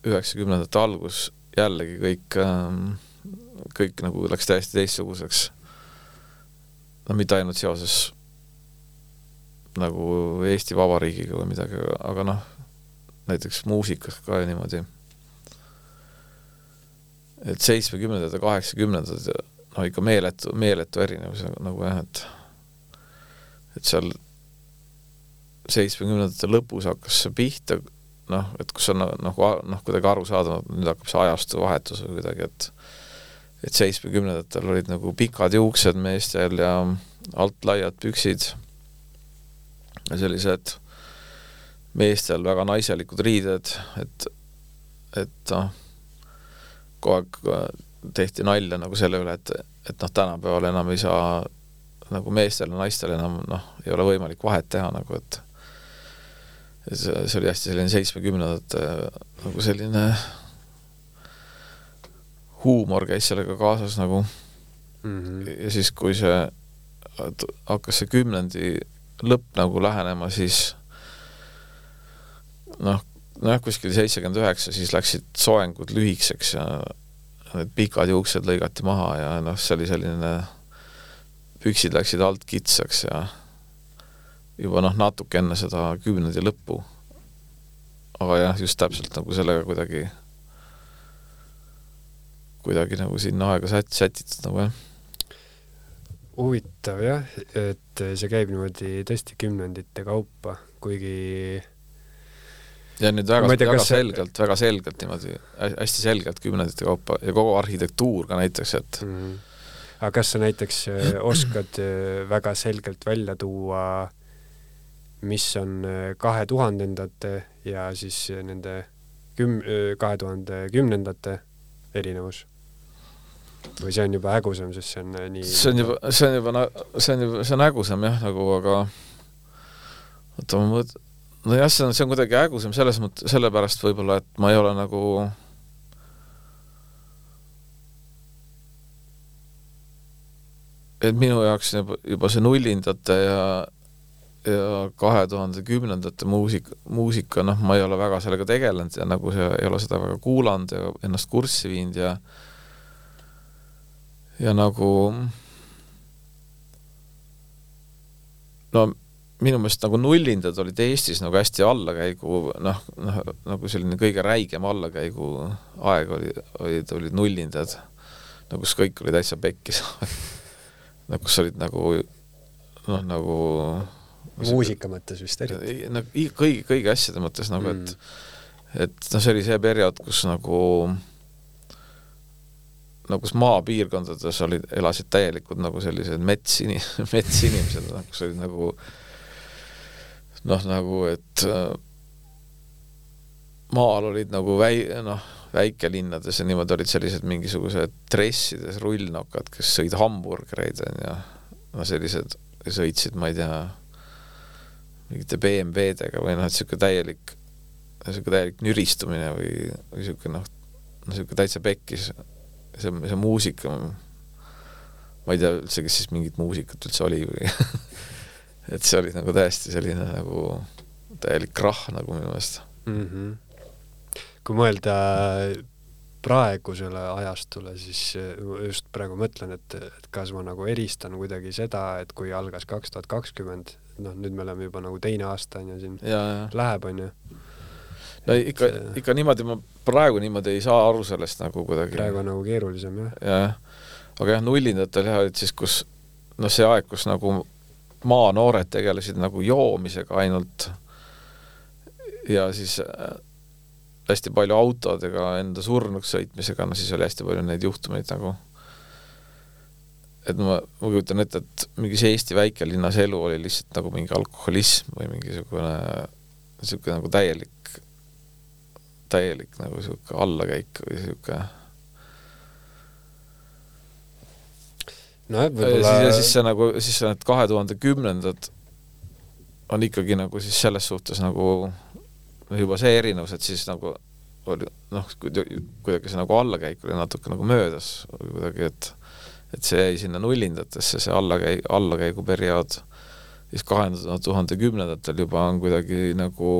üheksakümnendate algus, jällegi kõik, ähm, kõik nagu läks täiesti teistsuguseks. no mitte ainult seoses nagu Eesti Vabariigiga või midagi, aga noh, näiteks muusikas ka niimoodi. et seitsmekümnendad ja kaheksakümnendad, no ikka meeletu, meeletu erinevus nagu jah, et et seal seitsmekümnendate lõpus hakkas see pihta, noh, et kus on nagu noh, kuidagi aru saada, nüüd hakkab see ajastu vahetus või kuidagi, et et seitsmekümnendatel olid nagu pikad juuksed meestel ja alt laiad püksid ja sellised meestel väga naiselikud riided, et, et noh, kogu aeg tehti nalja nagu selle üle, et, et noh, tänapäeval enam ei saa nagu meestel ja naistel enam noh, ei ole võimalik vahet teha nagu, et see, see oli hästi selline seitsmekümnendate nagu selline huumor käis sellega kaasas nagu mm. -hmm. ja siis, kui see hakkas see kümnendi lõpp nagu lähenema, siis noh, nojah, kuskil seitsekümmend üheksa, siis läksid soengud lühikeseks ja need pikad juuksed lõigati maha ja noh, see oli selline, püksid läksid alt kitsaks ja juba noh, natuke enne seda kümnendi lõppu. aga jah, just täpselt nagu sellega kuidagi, kuidagi nagu sinna aega sätt-, sätitud nagu jah. huvitav jah, et see käib niimoodi tõesti kümnendite kaupa, kuigi ja nüüd väga, tea, väga selgelt, väga selgelt niimoodi, hästi selgelt kümnendite kaupa ja kogu arhitektuur ka näiteks, et mm. -hmm. aga kas sa näiteks äh, oskad äh, väga selgelt välja tuua mis on äh, kahe tuhandendate ja siis nende küm-, kahe tuhande kümnendate erinevus? või see on juba hägusam, sest see on nii see on juba, see on juba, see on juba, see on hägusam jah, nagu aga oota, ma mõt-, nojah, see on, see on kuidagi hägusam selles mõttes, sellepärast võib-olla, et ma ei ole nagu et minu jaoks juba, juba see nullindate ja ja kahe tuhande kümnendate muusika, muusika, noh, ma ei ole väga sellega tegelenud ja nagu see, ei ole seda väga kuulanud ja ennast kurssi viinud ja ja nagu no minu meelest nagu nullindad olid Eestis nagu hästi allakäigu, noh, noh, nagu selline kõige räigem allakäigu aeg oli, olid, olid nullindad, no kus kõik oli täitsa pekkis no kus olid nagu noh, nagu muusika mõttes vist eriti? no kõigi, kõigi asjade mõttes nagu mm., et et noh, see oli see periood, kus nagu no kus maapiirkondades olid, elasid täielikud nagu sellised metsini-, metsinimesed, noh, kus olid nagu noh, nagu et äh, maal olid nagu väi-, noh, väikelinnades ja niimoodi olid sellised mingisugused dressides rullnokad, kes sõid hamburgereid, on ju, no sellised, sõitsid, ma ei tea, mingite BMW-dega või noh, et niisugune täielik, niisugune täielik nüristumine või, või niisugune noh, niisugune täitsa pekkis, see, see muusika, ma ei tea üldse, kes siis mingit muusikat üldse oli või et see oli nagu täiesti selline nagu täielik krahh nagu minu meelest mm. -hmm. kui mõelda praegusele ajastule, siis just praegu mõtlen, et, et kas ma nagu eristan kuidagi seda, et kui algas kaks tuhat kakskümmend, noh, nüüd me oleme juba nagu teine aasta on ju siin ja, ja. läheb, on ju. no ikka et..., ikka niimoodi ma praegu niimoodi ei saa aru sellest nagu kuidagi. praegu on nagu keerulisem jah. jah, aga jah, nullindatel jah, olid siis, kus noh, see aeg, kus nagu maanoored tegelesid nagu joomisega ainult ja siis äh, hästi palju autodega enda surnuks sõitmisega, no siis oli hästi palju neid juhtumeid nagu. Et ma, ma kujutan ette, et mingis Eesti väikelinnas elu oli lihtsalt nagu mingi alkoholism või mingisugune niisugune nagu täielik, täielik nagu niisugune allakäik või niisugune nojah, võib-olla ja siis see nagu, siis need kahe tuhande kümnendad on ikkagi nagu siis selles suhtes nagu juba see erinevus, et siis nagu oli noh, kuidagi see nagu allakäik oli natuke nagu möödas kuidagi, et et see jäi sinna nullindatesse, see allakäi-, allakäiguperiood, siis kahe tuhande kümnendatel juba on kuidagi nagu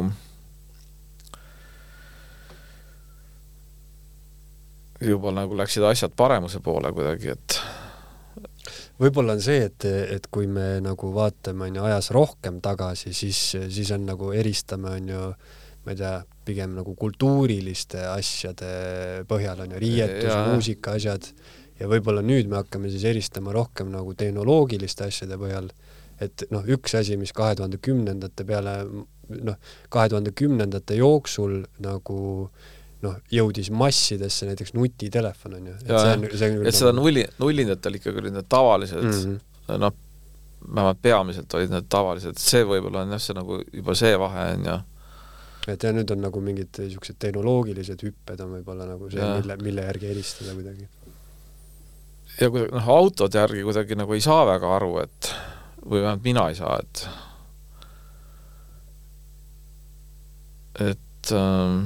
juba nagu läksid asjad paremuse poole kuidagi, et võib-olla on see, et, et kui me nagu vaatame, on ju, ajas rohkem tagasi, siis, siis on nagu eristame, on ju, ma ei tea, pigem nagu kultuuriliste asjade põhjal, on ju, riietus, muusika, asjad, ja võib-olla nüüd me hakkame siis eristama rohkem nagu tehnoloogiliste asjade põhjal, et noh, üks asi, mis kahe tuhande kümnendate peale, noh, kahe tuhande kümnendate jooksul nagu äh, noh, jõudis massidesse näiteks nutitelefon on ju. et, see on, see on et seda nagu... nulli, nullindatel ikkagi olid need tavalised mm -hmm. noh, vähemalt peamiselt olid need tavalised, see võib-olla on jah, see nagu juba see vahe on ju. et ja nüüd on nagu mingid niisugused tehnoloogilised hüpped on võib-olla nagu see, mille, mille järgi eristada kuidagi. ja kuidagi noh, autode järgi kuidagi nagu ei saa väga aru, et või vähemalt mina ei saa, et et ähm,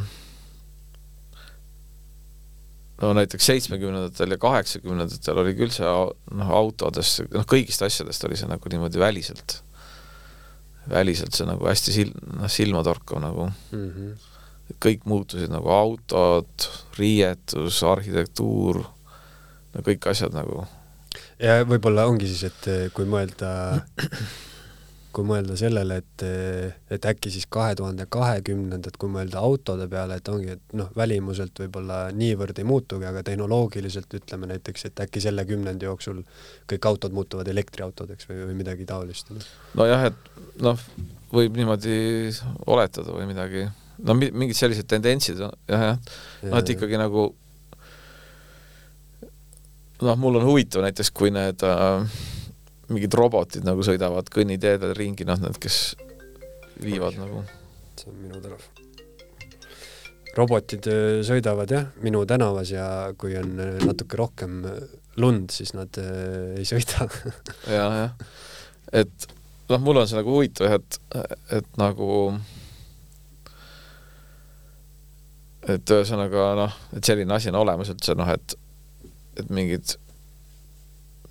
no näiteks seitsmekümnendatel ja kaheksakümnendatel oli küll see noh, autodest, noh kõigist asjadest oli see nagu niimoodi väliselt, väliselt see nagu hästi sil-, noh silmatorkav nagu mm. -hmm. kõik muutusid nagu autod, riietus, arhitektuur, no kõik asjad nagu. ja võib-olla ongi siis, et kui mõelda kui mõelda sellele, et, et äkki siis kahe tuhande kahekümnendad, kui mõelda autode peale, et ongi, et noh, välimuselt võib-olla niivõrd ei muutugi, aga tehnoloogiliselt ütleme näiteks, et äkki selle kümnendi jooksul kõik autod muutuvad elektriautodeks või, või midagi taolist no.. nojah, et noh, võib niimoodi oletada või midagi, no mingid sellised tendentsid jah, jah, noh, et ikkagi nagu noh, mul on huvitav näiteks, kui need äh, mingid robotid nagu sõidavad kõnniteedel ringi, noh, need, kes viivad nagu. see on minu tänav. robotid äh, sõidavad jah, minu tänavas ja kui on äh, natuke rohkem äh, lund, siis nad äh, ei sõida ja, jah. et noh, mul on see nagu huvitav jah, et, et nagu et ühesõnaga noh, et selline asi on olemas üldse noh, et et mingid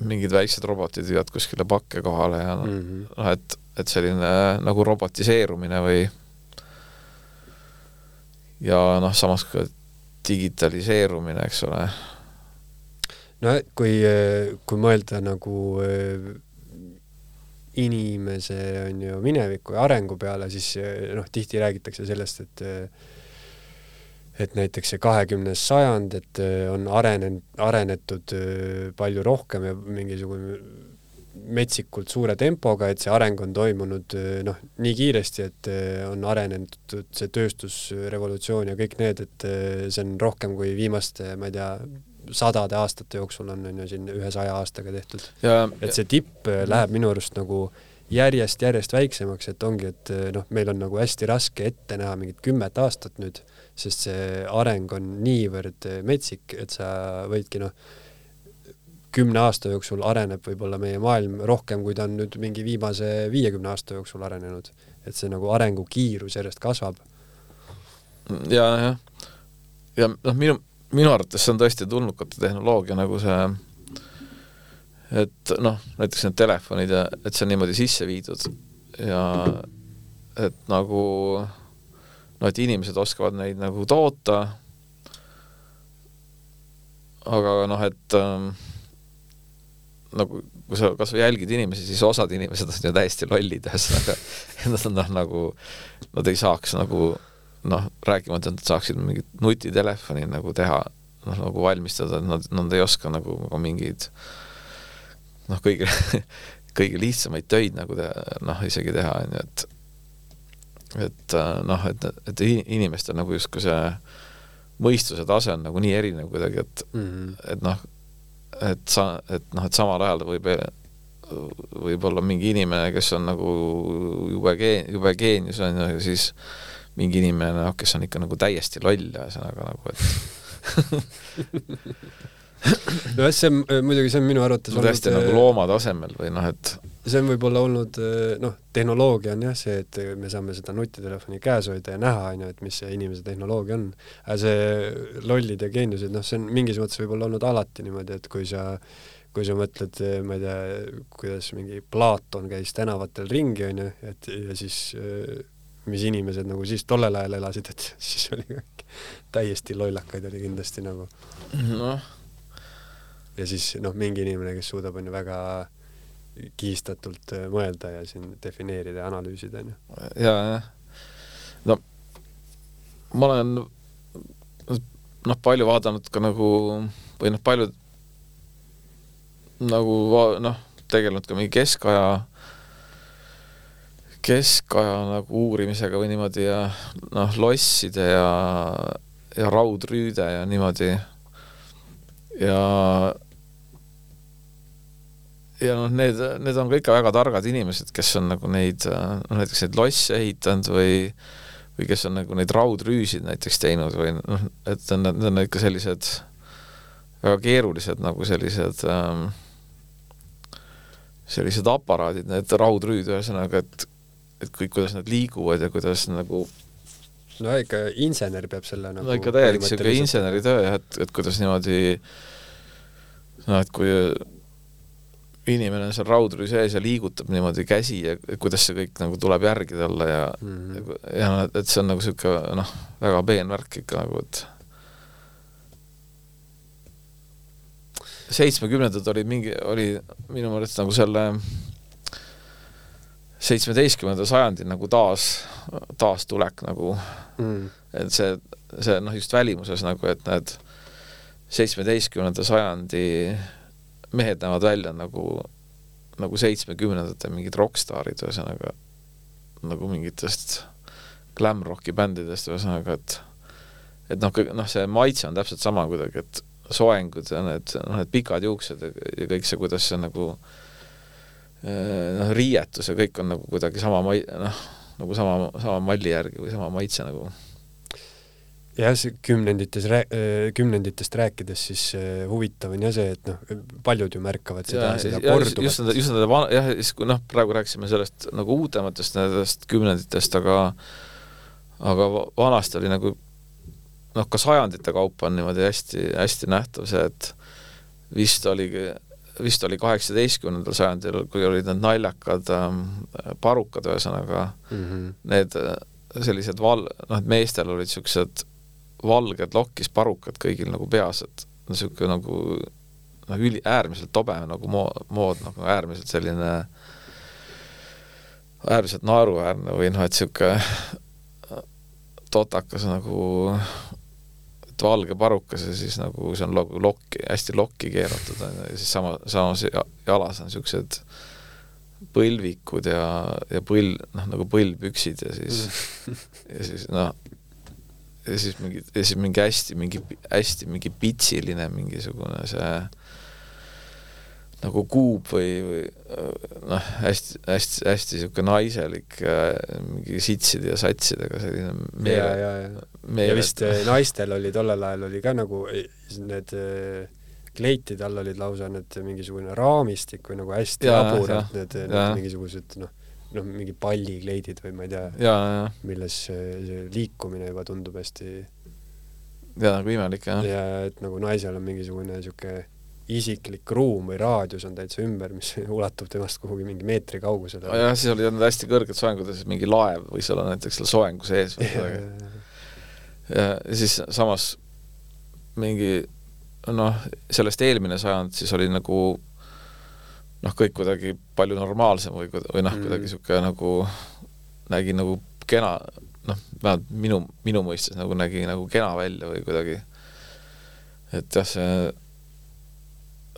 mingid väiksed robotid viivad kuskile pakke kohale ja noh mm -hmm., noh et, et selline nagu robotiseerumine või ja noh, samas ka digitaliseerumine, eks ole. no kui, kui mõelda nagu äh, inimese on ju mineviku ja arengu peale, siis noh, tihti räägitakse sellest, et et näiteks see kahekümnes sajand, et äh, on arenenud, arenetud äh, palju rohkem ja mingisugune metsikult suure tempoga, et see areng on toimunud äh, noh, nii kiiresti, et on arenenud see tööstusrevolutsioon ja kõik need, et see on rohkem kui viimaste, ma ei tea, sadade aastate jooksul on, on ju siin ühe saja aastaga tehtud. et see tipp läheb minu arust nagu järjest-järjest väiksemaks, et ongi, et noh, meil on nagu hästi raske ette näha mingit kümmet aastat nüüd sest see areng on niivõrd metsik, et sa võidki noh, kümne aasta jooksul areneb võib-olla meie maailm rohkem, kui ta on nüüd mingi viimase viiekümne aasta jooksul arenenud. et see nagu arengukiirus järjest kasvab. ja, jah. ja noh, minu, minu arvates see on tõesti tulnukate tehnoloogia nagu see, et noh, näiteks need telefonid ja et see on niimoodi sisse viidud ja et nagu no et inimesed oskavad neid nagu toota, aga noh, et ähm, nagu kui sa kas või jälgid inimesi, siis osad inimesed on ju täiesti lollid, ühesõnaga nad on noh, nagu, nad ei saaks nagu noh, rääkimata, et nad saaksid mingit nutitelefoni nagu teha, noh nagu valmistada, nad, nad ei oska nagu, nagu mingeid noh, kõige kõige lihtsamaid töid nagu teha, noh, isegi teha, on ju, et et äh, noh, et, et inimestel nagu justkui see mõistuse tase on nagu nii erinev kuidagi, et mm, -hmm. et noh, et sa, et noh, et samal ajal võib, võib olla mingi inimene, kes on nagu jube geen-, jube geenius on ju, ja siis mingi inimene, noh, kes on ikka nagu täiesti loll, ühesõnaga nagu, et nojah, see on muidugi, see on minu arvates no, täiesti nagu looma tasemel või noh, et see on võib-olla olnud eh, noh, tehnoloogia on jah see, et me saame seda nutitelefoni käes hoida ja näha, on ju, et mis see inimese tehnoloogia on. aga see lollid ja geeniused, noh, see on mingis mõttes võib-olla olnud alati niimoodi, et kui sa kui sa mõtled, ma ei tea, kuidas mingi Platon käis tänavatel ringi, onju, et ja siis mis inimesed nagu siis tollel ajal elasid, et siis oli täiesti lollakaid oli kindlasti nagu. noh. Ja siis noh, mingi inimene, kes suudab, on ju väga kihistatult mõelda ja siin defineerida ja analüüsida, on ju. ja, jah. no ma olen noh, palju vaadanud ka nagu või noh, paljud nagu noh, tegelenud ka mingi keskaja, keskaja nagu uurimisega või niimoodi ja noh, losside ja, ja raudrüüde ja niimoodi. Ja ja noh, need, need on ka ikka väga targad inimesed, kes on nagu neid, noh näiteks neid losse ehitanud või või kes on nagu neid raudrüüsid näiteks teinud või noh, et on, need on ikka sellised väga keerulised nagu sellised ähm, sellised aparaadid, need raudrüüd, ühesõnaga, et et kõik, kuidas nad liiguvad ja kuidas nagu no ikka insener peab selle nagu no ikka täielik niisugune inseneritöö jah, et, et kuidas niimoodi noh, et kui inimene on seal raudrüü sees ja liigutab niimoodi käsi ja kuidas see kõik nagu tuleb järgi talle ja mm, -hmm. ja et see on nagu niisugune noh, väga peen värk ikka nagu, et seitsmekümnendad olid mingi, oli minu meelest nagu selle seitsmeteistkümnenda sajandi nagu taas, taastulek nagu mm., et see, see noh, just välimuses nagu, et need seitsmeteistkümnenda sajandi mehed näevad välja nagu, nagu seitsmekümnendate mingid rokkstaarid, ühesõnaga nagu mingitest glam-rocki bändidest, ühesõnaga, et et noh, noh, see maitse on täpselt sama kuidagi, et soengud ja need, noh, need pikad juuksed ja, kõik see, kuidas see nagu eh, noh, riietus ja kõik on nagu kuidagi sama mai-, noh, nagu sama, sama malli järgi või sama maitse nagu. jah, see kümnendites rää-, eh, kümnenditest rääkides siis äh, huvitav on jah see, et noh, paljud ju märkavad seda, seda korduvat. just nende, just nende vana, jah, siis kui noh, praegu rääkisime sellest nagu uutematest nendest kümnenditest, aga aga vanasti oli nagu noh, ka sajandite kaupa on niimoodi hästi, hästi nähtav see, et vist oligi, vist oli kaheksateistkümnendal sajandil, kui olid need naljakad ähm, parukad, ühesõnaga mm -hmm. need äh, sellised val-, noh, et meestel olid niisugused valged lokkis parukad kõigil nagu peas, et niisugune nagu noh, üli, äärmiselt tobe nagu moo-, mood, nagu äärmiselt selline äärmiselt naeruväärne või noh, et niisugune totakas nagu et valge parukas ja siis nagu see on lokki, hästi lokki keeratud on ju, ja siis sama, samas jalas on niisugused põlvikud ja, ja põl-, noh, nagu põlvpüksid ja siis ja siis noh, ja siis mingi, ja siis mingi hästi, mingi hästi mingi pitsiline mingisugune see nagu kuub või, või noh, hästi, hästi, hästi niisugune naiselik mingi sitside ja satsidega selline meele, ja, vist äh, naistel oli tollel ajal oli ka nagu äh, need äh, kleitide all olid lausa need mingisugune raamistik või nagu hästi jaburad need, need mingisugused noh, noh, mingi pallikleidid või ma ei tea, milles see liikumine juba tundub hästi ja nagu imelik jah. ja et nagu naisel on mingisugune niisugune isiklik ruum või raadius on täitsa ümber, mis ulatub temast kuhugi mingi meetri kaugusele. jah, siis olid need hästi kõrged soengud ja siis mingi laev võis olla näiteks seal soengu sees või midagi. Ja, siis samas mingi noh, sellest eelmine sajand siis oli nagu noh, kõik kuidagi palju normaalsem või, või noh, kuidagi niisugune mm. nagu nägi nagu kena, noh, vähemalt minu, minu mõistes nagu nägi nagu kena välja või kuidagi et jah, see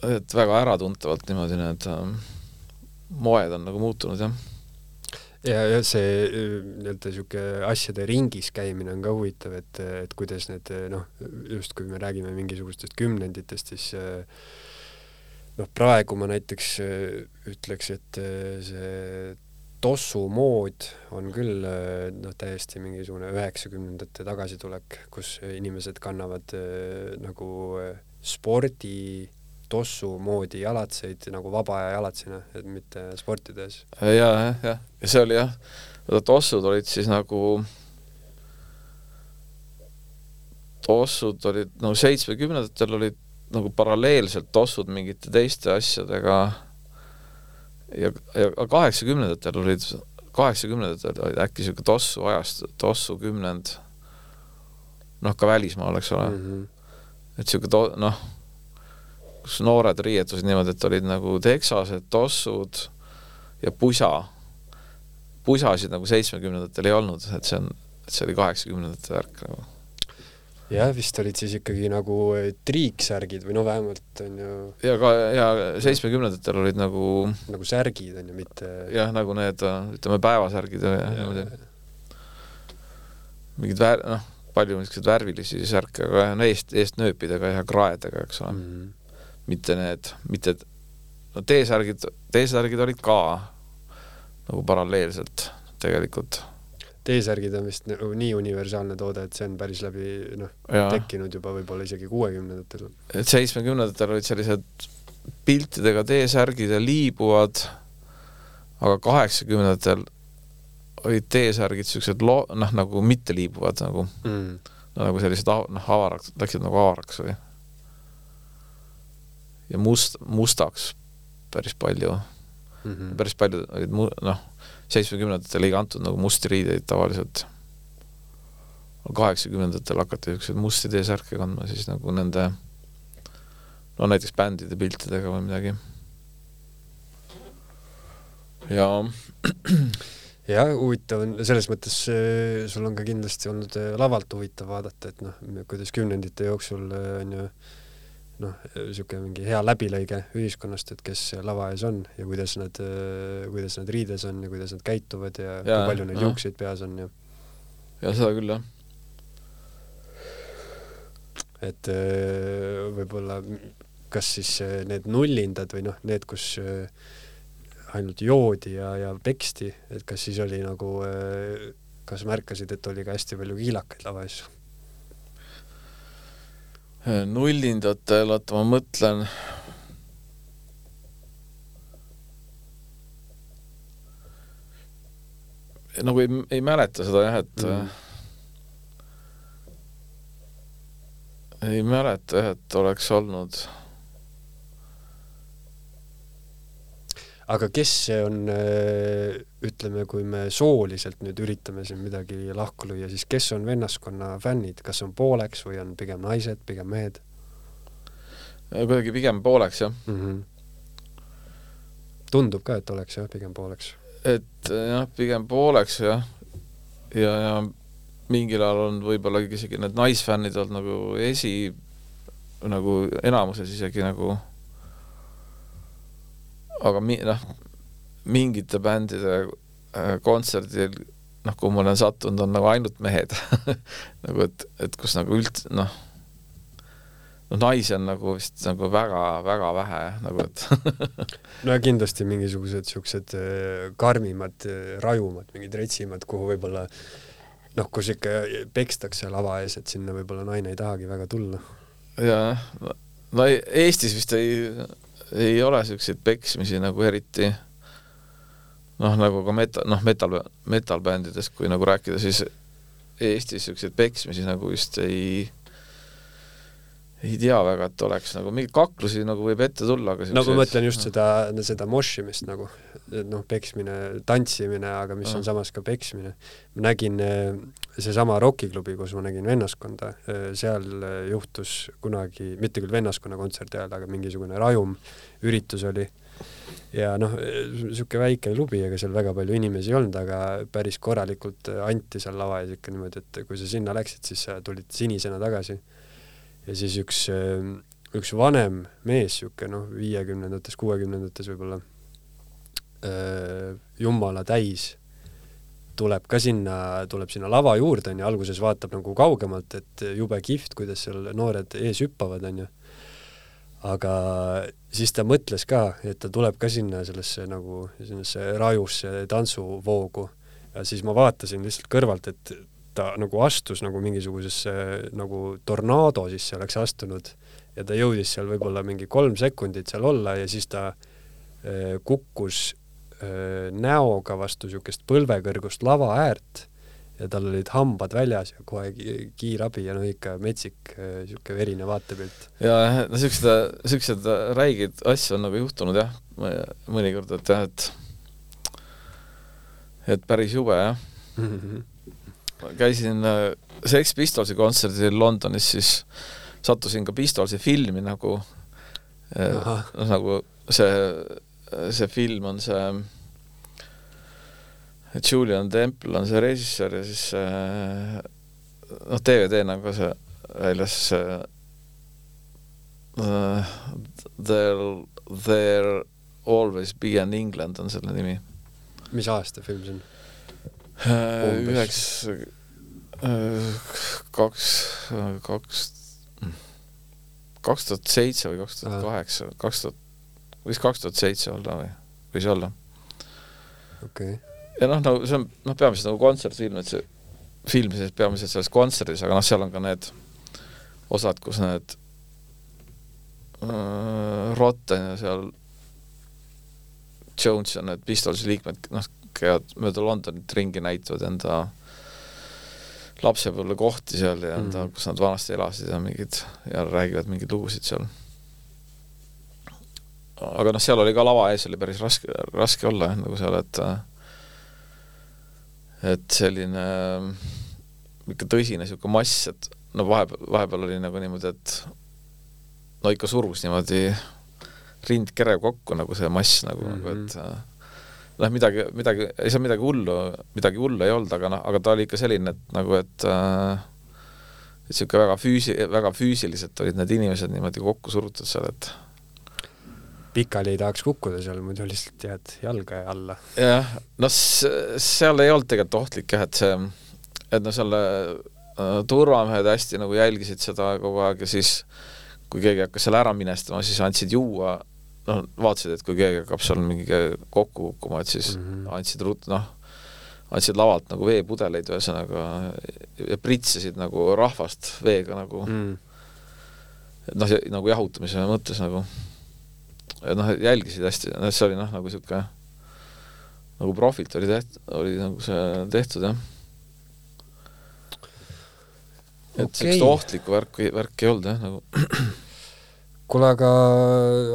et väga äratuntavalt niimoodi need äh, moed on nagu muutunud, jah. Ja, ja see äh, nii-öelda niisugune asjade ringis käimine on ka huvitav, et, et kuidas need noh, just kui me räägime mingisugustest kümnenditest, siis noh, praegu ma näiteks ütleks, et see tossumood on küll noh, täiesti mingisugune üheksakümnendate tagasitulek, kus inimesed kannavad nagu spordi tossu moodi jalatseid nagu vaba aja jalatsina, et mitte sporti tehes. ja, jah, jah, ja see oli jah, tossud olid siis nagu, tossud olid no seitsmekümnendatel olid nagu paralleelselt tossud mingite teiste asjadega ja, ja kaheksakümnendatel olid, kaheksakümnendatel olid äkki niisugune tossu ajast, tossu kümnend, noh, ka välismaal, eks ole mm. -hmm. et niisugune to-, noh, kus noored riietusid niimoodi, et olid nagu teksased, tossud ja pusa. pusasid nagu seitsmekümnendatel ei olnud, et see on, et see oli kaheksakümnendate värk nagu jah, vist olid siis ikkagi nagu eh, triiksärgid või no vähemalt on ju ja ka, ja seitsmekümnendatel olid nagu nagu särgid on ju, mitte jah, nagu need, ütleme, päevasärgid ja niimoodi. mingid vär-, noh, palju niisuguseid värvilisi särke, aga no eest, eestnööpidega ja kraedega, eks ole mm. -hmm. Mitte need, mitte, no T-särgid, T-särgid olid ka nagu paralleelselt tegelikult T-särgid on vist nagu nii universaalne toode, et see on päris läbi noh, tekkinud juba võib-olla isegi kuuekümnendatel. et seitsmekümnendatel olid sellised piltidega T-särgid ja liibuvad, aga kaheksakümnendatel olid T-särgid siuksed lo-, noh, nagu mitteliibuvad nagu mm., nagu sellised noh, avaraks, läksid nagu avaraks või. Ja must, mustaks päris palju mm. -hmm. päris paljud olid mu-, noh seitsmekümnendatel ei kantud nagu musti riideid tavaliselt. kaheksakümnendatel hakati niisuguseid musti T-särke kandma siis nagu nende no näiteks bändide piltidega või midagi. ja jah, huvitav on, selles mõttes äh, sul on ka kindlasti olnud äh, lavalt huvitav vaadata, et noh, kuidas kümnendite jooksul äh, on ju noh, niisugune mingi hea läbilõige ühiskonnast, et kes lava ees on ja kuidas nad, kuidas nad riides on ja kuidas nad käituvad ja, ja kui palju neil juukseid peas on ja ja seda küll, jah. et võib-olla kas siis need nullindad või noh, need, kus ainult joodi ja, ja peksti, et kas siis oli nagu, kas märkasid, et oli ka hästi palju kiilakaid lava ees? Nullindatel, oota ma mõtlen. nagu ei, ei mäleta seda jah, et mm. ei mäleta jah, et oleks olnud aga kes on, äh, ütleme, kui me sooliselt nüüd üritame siin midagi lahku lüüa, siis kes on vennaskonna fännid, kas on pooleks või on pigem naised, pigem mehed? kuidagi pigem pooleks, jah mm. -hmm. tundub ka, et oleks jah, pigem pooleks. et jah, pigem pooleks jah, ja, ja mingil ajal on võib-olla isegi need naisfännid olnud nagu esi, nagu enamuses isegi nagu aga mi-, noh, mingite bändide äh, kontserdil noh, kuhu ma olen sattunud, on nagu ainult mehed nagu et, et kus nagu üld-, noh, noh naisi on nagu vist nagu väga-väga vähe nagu et no ja kindlasti mingisugused siuksed äh, karmimad, äh, rajumad, mingid retsimad, kuhu võib-olla noh, kus ikka pekstakse lava ees, et sinna võib-olla naine ei tahagi väga tulla. jah, no Eestis vist ei ei ole niisuguseid peksmisi nagu eriti noh, nagu ka meta-, noh, metal, metal-bändidest, kui nagu rääkida, siis Eestis niisuguseid peksmisi nagu vist ei ei tea väga, et oleks nagu mingeid kaklusi nagu võib ette tulla, aga no ma mõtlen just seda, seda moshimist nagu, noh, peksmine, tantsimine, aga mis on samas ka peksmine. ma nägin eh, seesama Rokiklubi, kus ma nägin vennaskonda, eh, seal eh, juhtus kunagi, mitte küll vennaskonna kontserdi ajal, aga mingisugune rajum üritus oli. Ja noh, niisugune väike klubi, ega seal väga palju inimesi ei olnud, aga päris korralikult anti seal lava ees ikka niimoodi, et kui sa sinna läksid, siis sa tulid sinisena tagasi. Ja siis üks, üks vanem mees, niisugune noh, viiekümnendates, kuuekümnendates võib-olla, äh, jumala täis, tuleb ka sinna, tuleb sinna lava juurde, onju, alguses vaatab nagu kaugemalt, et jube kihvt, kuidas seal noored ees hüppavad, onju. aga siis ta mõtles ka, et ta tuleb ka sinna sellesse nagu, sellesse rajusse tantsuvoogu ja siis ma vaatasin lihtsalt kõrvalt, et ta nagu astus nagu mingisugusesse nagu tornaado sisse oleks astunud ja ta jõudis seal võib-olla mingi kolm sekundit seal olla ja siis ta äh, kukkus äh, näoga vastu niisugust põlvekõrgust lava äärt ja tal olid hambad väljas ja kohe ki- kiirabi ja no ikka metsik sihuke verine vaatepilt. ja no siuksed, siuksed räigeid asju on nagu juhtunud jah, mõnikord, et jah, et et päris jube jah. käisin äh, Sex Pistolsi kontserdil Londonis, siis sattusin ka Pistolsi filmi nagu noh, nagu see, see film on see Julian Temple on see režissöör ja siis äh, noh, DVD-na on ka see väljas see uh, There, There Always Be an England on selle nimi. mis aasta film see on? Üheks, kaks, kaks, kaks tuhat seitse või kaks tuhat kaheksa, kaks tuhat, võis kaks tuhat seitse olla või, võis olla. okei okay.. Ja noh, nagu see on noh, peamiselt nagu kontsertfilm, et see film siis peamiselt selles kontserdis, aga noh, seal on ka need osad, kus need äh, Rotten ja seal Jones ja need Pistolsi liikmed, noh, käivad mööda Londonit ringi, näitavad enda lapsepõlve kohti seal ja enda mm., kus nad vanasti elasid ja mingid ja räägivad mingeid lugusid seal. aga noh, seal oli ka lava ees oli päris raske, raske olla jah, nagu seal, et et selline ikka tõsine niisugune mass, et no vahepeal, vahepeal oli nagu niimoodi, et no ikka surus niimoodi rindkere kokku nagu see mass nagu mm, -hmm. nagu et noh, midagi, midagi, ei saa midagi hullu, midagi hullu ei olnud, aga noh, aga ta oli ikka selline, et nagu, et äh, et niisugune väga füüsi-, väga füüsiliselt olid need inimesed niimoodi kokku surutud seal, et pikali ei tahaks kukkuda seal, muidu lihtsalt jääd jalga alla. jah, noh, seal ei olnud tegelikult ohtlik jah, et see, et noh, seal äh, turvamehed hästi nagu jälgisid seda kogu aeg ja siis kui keegi hakkas seal ära minestama, siis andsid juua, noh, vaatasid, et kui keegi hakkab seal mingi kokku kukkuma, et siis mm. -hmm. andsid rut-, noh, andsid lavalt nagu veepudeleid, ühesõnaga ja pritsisid nagu rahvast veega nagu mm.. et noh, nagu jahutamise mõttes nagu, noh, jälgisid hästi, see oli noh, nagu niisugune nagu profilt oli teht-, oli nagu see tehtud jah. et Okei. sellist ohtlikku värki, värki ei olnud jah, nagu kuule, aga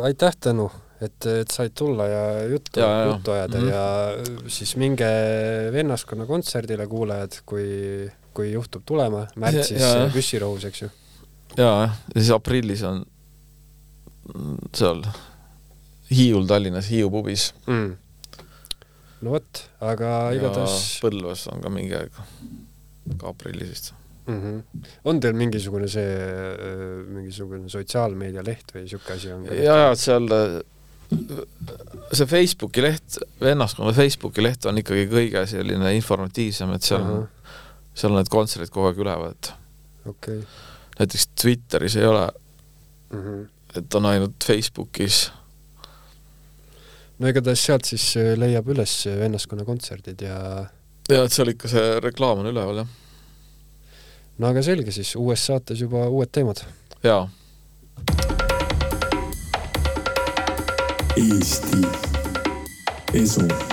aitäh, Tõnu, et, et said tulla ja juttu, juttu ajada mm. -hmm. ja siis minge vennaskonna kontserdile, kuulajad, kui, kui juhtub tulema, märtsis püssirohus, eks ju. jaa, ja siis aprillis on seal Hiiul Tallinnas Hiiu pubis mm.. no vot, aga igatahes Põlvas on ka mingi aeg, ka aprillis vist. mm. -hmm. on teil mingisugune see, mingisugune sotsiaalmeedialeht või niisugune asi on ka ja, ja seal äh, see Facebooki leht, vennaskonna Facebooki leht on ikkagi kõige selline informatiivsem, et seal on, seal on need kontserdid kogu aeg üleval, et okay. näiteks Twitteris ei ole, mm. -hmm. et on ainult Facebookis. No igatahes sealt siis äh, leiab üles vennaskonna kontserdid ja ja et seal ikka see reklaam on üleval jah, no aga selge siis, uues saates juba uued teemad. jaa. Eesti Esu